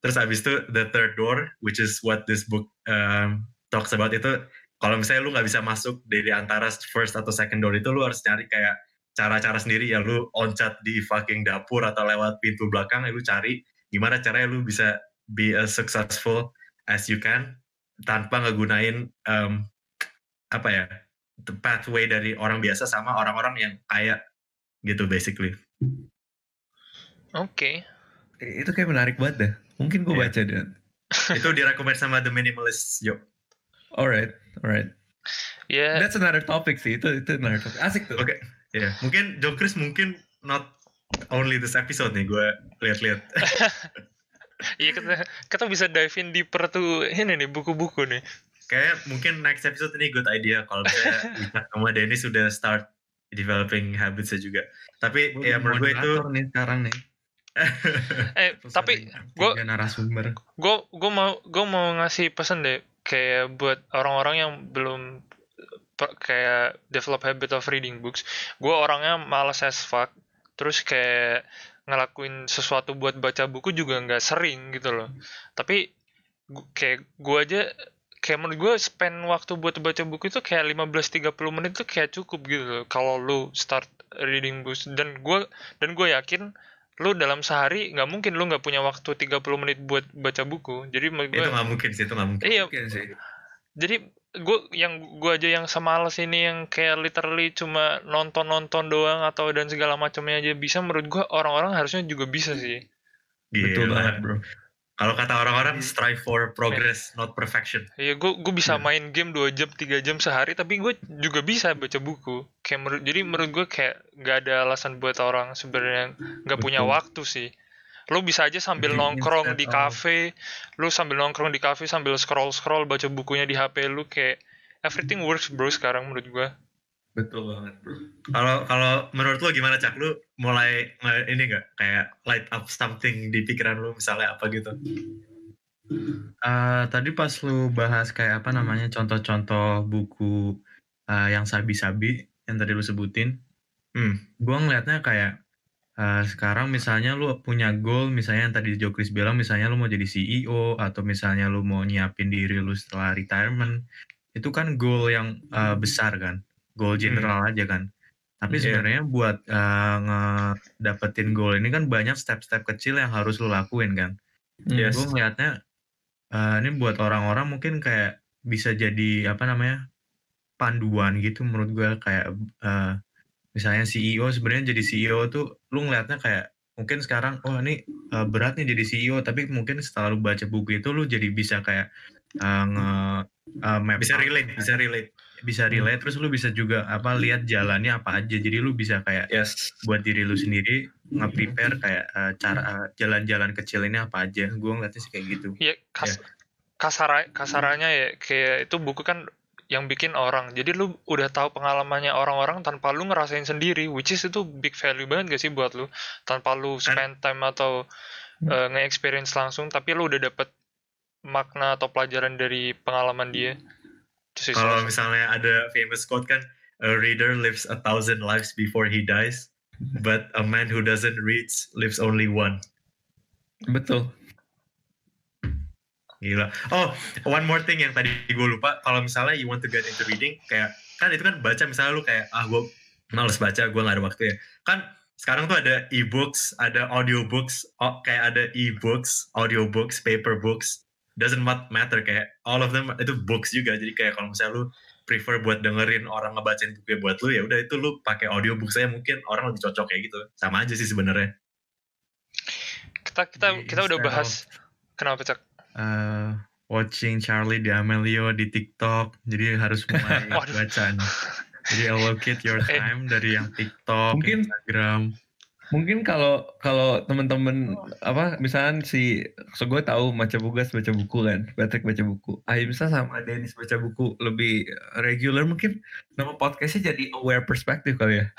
Terus habis itu the third door, which is what this book um, talks about itu, kalau misalnya lu nggak bisa masuk dari antara first atau second door itu, lu harus cari kayak cara-cara sendiri ya lu oncat di fucking dapur atau lewat pintu belakang ya lu cari gimana caranya lu bisa be as successful as you can tanpa ngegunain um, apa ya the pathway dari orang biasa sama orang-orang yang kaya gitu basically. Oke. Okay. Itu kayak menarik banget dah. Mungkin gue yeah. baca deh. itu direkomend sama The Minimalist, yo. Alright, alright. Yeah. That's another topic sih. Itu itu another topic. Asik tuh. Oke. Okay. Ya, yeah. mungkin Jokris mungkin not only this episode nih gue lihat-lihat. Iya kita kita bisa dive in deeper tuh ini nih buku-buku nih. Kayak mungkin next episode ini good idea kalau misalnya Wika sama Dennis sudah start developing habitsnya juga. Tapi gua ya menurut gue itu nih sekarang nih. eh tapi gue narasumber. Gue gue mau gue mau ngasih pesan deh kayak buat orang-orang yang belum kayak develop habit of reading books. Gue orangnya malas as fuck. Terus kayak ngelakuin sesuatu buat baca buku juga nggak sering gitu loh. Tapi kayak gue aja kayak menurut gue spend waktu buat baca buku itu kayak 15-30 menit itu kayak cukup gitu kalau lu start reading books. Dan gue dan gue yakin lu dalam sehari nggak mungkin lu nggak punya waktu 30 menit buat baca buku. Jadi menurut gue itu nggak mungkin sih itu nggak mungkin. Iya. Mungkin sih. Jadi gue yang gue aja yang semalas ini yang kayak literally cuma nonton nonton doang atau dan segala macamnya aja bisa menurut gue orang-orang harusnya juga bisa sih Gila. betul banget bro kalau kata orang-orang strive for progress, not perfection. Iya, gue gue bisa yeah. main game 2 jam, 3 jam sehari, tapi gue juga bisa baca buku. Kayak menurut, jadi menurut gue kayak gak ada alasan buat orang sebenarnya nggak punya waktu sih. Lo bisa aja sambil nongkrong di kafe, lo sambil nongkrong di kafe sambil scroll scroll baca bukunya di HP lu kayak everything works bro sekarang menurut gue. Betul banget bro. Kalau kalau menurut lu gimana cak? Lu mulai ini gak kayak light up something di pikiran lu misalnya apa gitu? Uh, tadi pas lu bahas kayak apa namanya contoh-contoh buku uh, yang sabi-sabi yang tadi lu sebutin, hmm. gue ngelihatnya kayak uh, sekarang misalnya lu punya goal misalnya yang tadi Jokris bilang misalnya lu mau jadi CEO atau misalnya lu mau nyiapin diri lu setelah retirement itu kan goal yang uh, besar kan goal hmm. general hmm. aja kan. Tapi yeah. sebenarnya buat uh, ngedapetin goal ini kan banyak step-step kecil yang harus lo lakuin kan. Yes. Gue ngeliatnya uh, ini buat orang-orang mungkin kayak bisa jadi apa namanya panduan gitu menurut gue kayak uh, misalnya CEO sebenarnya jadi CEO tuh lu ngeliatnya kayak mungkin sekarang oh ini uh, berat nih jadi CEO tapi mungkin setelah lu baca buku itu lu jadi bisa kayak uh, nge uh, map bisa relate bisa relate bisa hmm. relate hmm. terus lu bisa juga apa lihat jalannya apa aja jadi lu bisa kayak yes. buat diri lu sendiri nge-prepare kayak uh, cara uh, jalan-jalan kecil ini apa aja gue ngeliatnya sih kayak gitu ya kas ya. kasar kasarannya ya kayak itu buku kan yang bikin orang. Jadi lu udah tahu pengalamannya orang-orang tanpa lu ngerasain sendiri which is itu big value banget gak sih buat lu? Tanpa lu spend time atau uh, nge-experience langsung tapi lu udah dapet makna atau pelajaran dari pengalaman dia. Kalau misalnya ada famous quote kan, a reader lives a thousand lives before he dies, but a man who doesn't read lives only one. Betul. Gila. Oh, one more thing yang tadi gue lupa. Kalau misalnya you want to get into reading, kayak kan itu kan baca misalnya lu kayak ah gue males baca, gue gak ada waktu ya. Kan sekarang tuh ada e-books, ada audiobooks, oh, kayak ada e-books, audiobooks, paper books, doesn't matter kayak all of them itu books juga jadi kayak kalau misalnya lu prefer buat dengerin orang ngebacain buku buat lu ya udah itu lu pakai audio book saya mungkin orang lebih cocok kayak gitu sama aja sih sebenarnya kita kita kita udah bahas kenapa cak uh, watching Charlie D'Amelio di TikTok. Jadi harus mulai baca jadi allocate your eh. time dari yang TikTok mungkin Instagram. mungkin kalau kalau teman-teman apa misalnya si so gue tahu baca bugas baca buku kan Patrick baca buku. Ahimsa sama Dennis baca buku lebih regular mungkin nama podcastnya jadi aware perspective kali ya.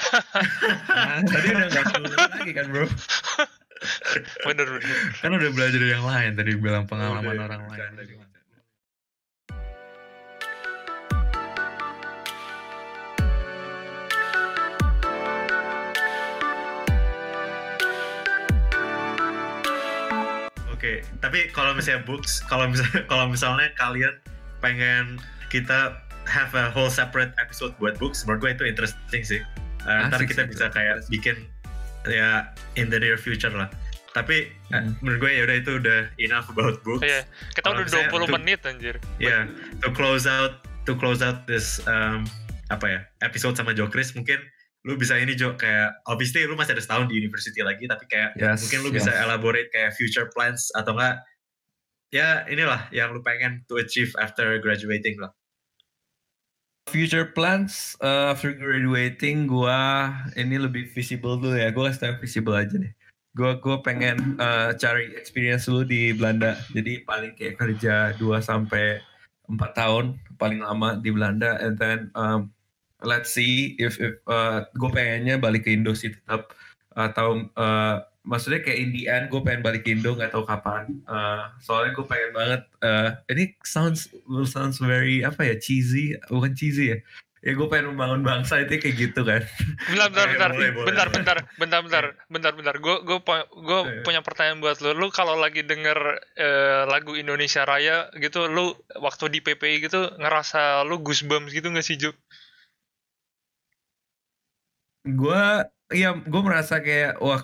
Nah, tadi udah nggak lagi kan bro bener bener kan udah belajar yang lain tadi bilang pengalaman oh, orang lain okay. tapi kalau misalnya books, kalau misalnya kalau misalnya kalian pengen kita have a whole separate episode buat books, menurut gue itu interesting sih. uh, ntar kita bisa kayak bikin ya in the near future lah tapi hmm. menurut gue ya udah itu udah enough about books. Iya, kita udah 20 to, menit anjir. Iya, yeah, to close out to close out this um, apa ya episode sama Jokris mungkin lu bisa ini Jo kayak obviously lu masih ada setahun di university lagi tapi kayak yes, mungkin lu yes. bisa elaborate kayak future plans atau enggak ya inilah yang lu pengen to achieve after graduating lah. Future plans uh, after graduating gua ini lebih visible dulu ya. Gua kasih visible aja nih. Gua gua pengen uh, cari experience dulu di Belanda. Jadi paling kayak kerja 2 sampai 4 tahun paling lama di Belanda and then um, let's see if, if uh, gue pengennya balik ke Indo sih tetap atau uh, maksudnya kayak in the end gue pengen balik Indo nggak tahu kapan. Uh, soalnya gue pengen banget uh, ini sounds sounds very apa ya cheesy bukan cheesy ya? Ya gue pengen membangun bangsa itu kayak gitu kan. Bentar bentar bentar. boleh, boleh, bentar, bentar bentar bentar bentar bentar. Gue gue gue punya pertanyaan buat lo lu kalau lagi denger uh, lagu Indonesia Raya gitu lu waktu di PPI gitu ngerasa lu goosebumps gitu gak sih Juk? gue iya gue merasa kayak wah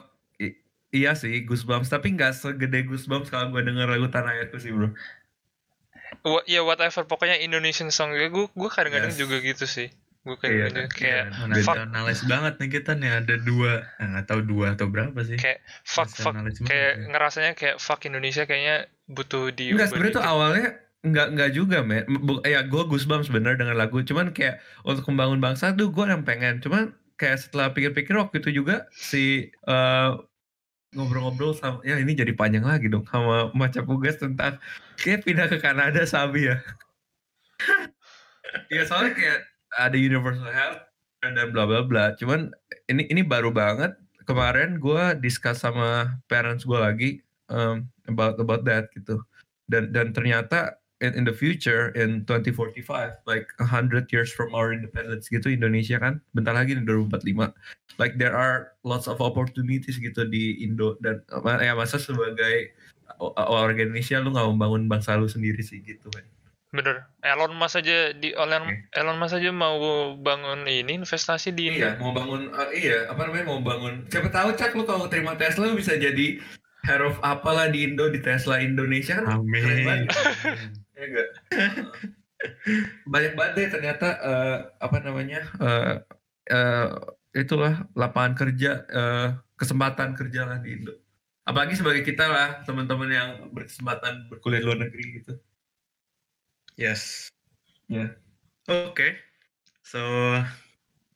iya sih Goosebumps tapi nggak segede Goosebumps kalau gue denger lagu Tanah Airku sih bro. Ya whatever pokoknya Indonesian song gue gue kadang-kadang yes. juga gitu sih. Gue kayak iya, kayak iya, fuck nasionalis banget nih kita nih ada dua eh, nggak tahu dua atau berapa sih. Kayak fuck fuck kayak ya. ngerasanya kayak fuck Indonesia kayaknya butuh di. Enggak sebenarnya tuh awalnya Enggak enggak juga, men. Ya gue Goosebumps bener dengan lagu. Cuman kayak untuk membangun bangsa tuh gue yang pengen. Cuman kayak setelah pikir-pikir waktu itu juga si uh, ngobrol-ngobrol sama ya ini jadi panjang lagi dong sama macam Pugas tentang kayak pindah ke Kanada Sabi ya. ya soalnya kayak ada universal health dan bla bla bla. Cuman ini ini baru banget. Kemarin gue discuss sama parents gue lagi um, about about that gitu. Dan dan ternyata in, in the future in 2045 like 100 years from our independence gitu Indonesia kan? Bentar lagi nih 2045 like there are lots of opportunities gitu di Indo dan ya masa sebagai warga Indonesia lu nggak membangun bangsa lu sendiri sih gitu kan bener. Elon Musk aja di Elon okay. Elon Musk aja mau bangun ini investasi di Indo iya mau bangun uh, iya apa namanya mau bangun siapa tahu cak lu kalau terima Tesla lu bisa jadi head of apalah di Indo di Tesla Indonesia kan? Amin. ya enggak banyak banget deh ternyata uh, apa namanya uh, uh, itulah lapangan kerja uh, kesempatan kerja lah di Indo. Apalagi sebagai kita lah teman-teman yang berkesempatan berkuliah luar negeri gitu. Yes. Ya. Yeah. oke. Okay. so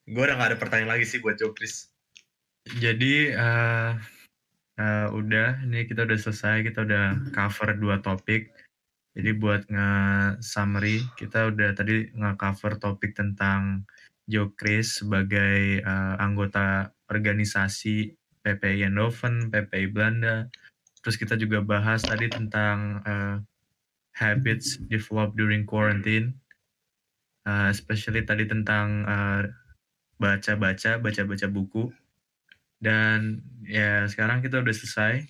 gue udah gak ada pertanyaan lagi sih buat Jokris jadi uh, uh, udah ini kita udah selesai kita udah cover dua topik jadi buat nge-summary, kita udah tadi nge-cover topik tentang Joe Chris sebagai uh, anggota organisasi PPI Eindhoven, PPI Belanda. Terus kita juga bahas tadi tentang uh, habits developed during quarantine. Uh, especially tadi tentang baca-baca, uh, baca-baca buku. Dan ya sekarang kita udah selesai.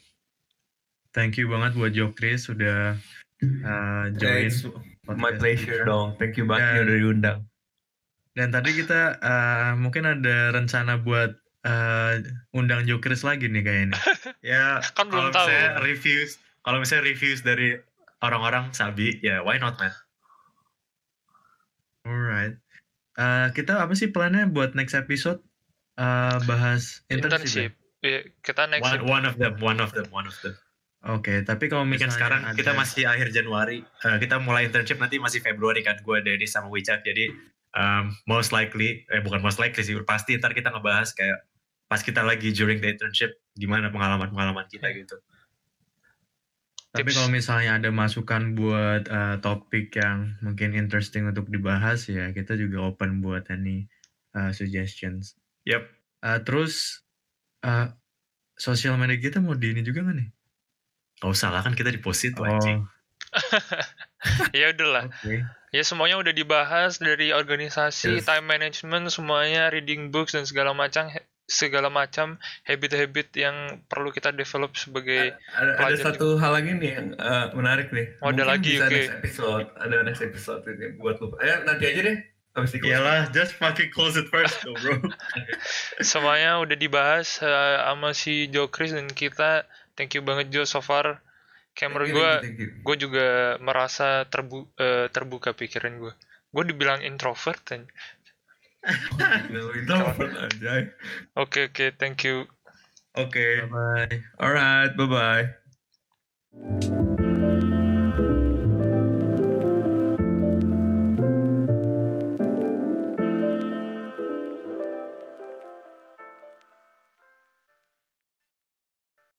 Thank you banget buat Joe Chris sudah uh, join. Thanks. My pleasure dong. Thank you banget udah diundang. Dan tadi kita uh, mungkin ada rencana buat uh, undang Jokers lagi nih kayaknya. ya kan belum tahu. Reviews, kalau misalnya reviews dari orang-orang Sabi, ya why not man? Alright. Uh, kita apa sih plannya buat next episode? Uh, bahas internship. internship. Ya? kita next. One, one of them, one of them, one of them. Oke, tapi kalau misalnya sekarang ada... kita masih akhir Januari, uh, kita mulai internship nanti masih Februari kan, gue dari sama WeChat, jadi um, most likely, eh bukan most likely sih, pasti ntar kita ngebahas kayak pas kita lagi during the internship, gimana pengalaman-pengalaman kita gitu. Tapi kalau misalnya ada masukan buat uh, topik yang mungkin interesting untuk dibahas ya, kita juga open buat any uh, suggestions. Yep. Uh, terus uh, sosial media kita mau di ini juga nggak nih? Gak usah lah kan kita di posit oh. anjing. ya udahlah. Okay. Ya semuanya udah dibahas dari organisasi, yes. time management, semuanya reading books dan segala macam segala macam habit-habit yang perlu kita develop sebagai ada, ada satu hal lagi nih yang uh, menarik nih. Oh, ada lagi, oke. Okay. Next episode, ada next episode ini buat lu. Ayo nanti aja deh. Iyalah, just fucking close it first though, bro. Semuanya udah dibahas uh, sama si Jo Chris dan kita. Thank you banget Jo so far. Kayak gue, gue juga merasa terbu uh, terbuka pikiran gue. Gue dibilang introvert dan introvert aja. Oke oke, thank you. Oke. Okay. Bye bye. Alright, bye bye.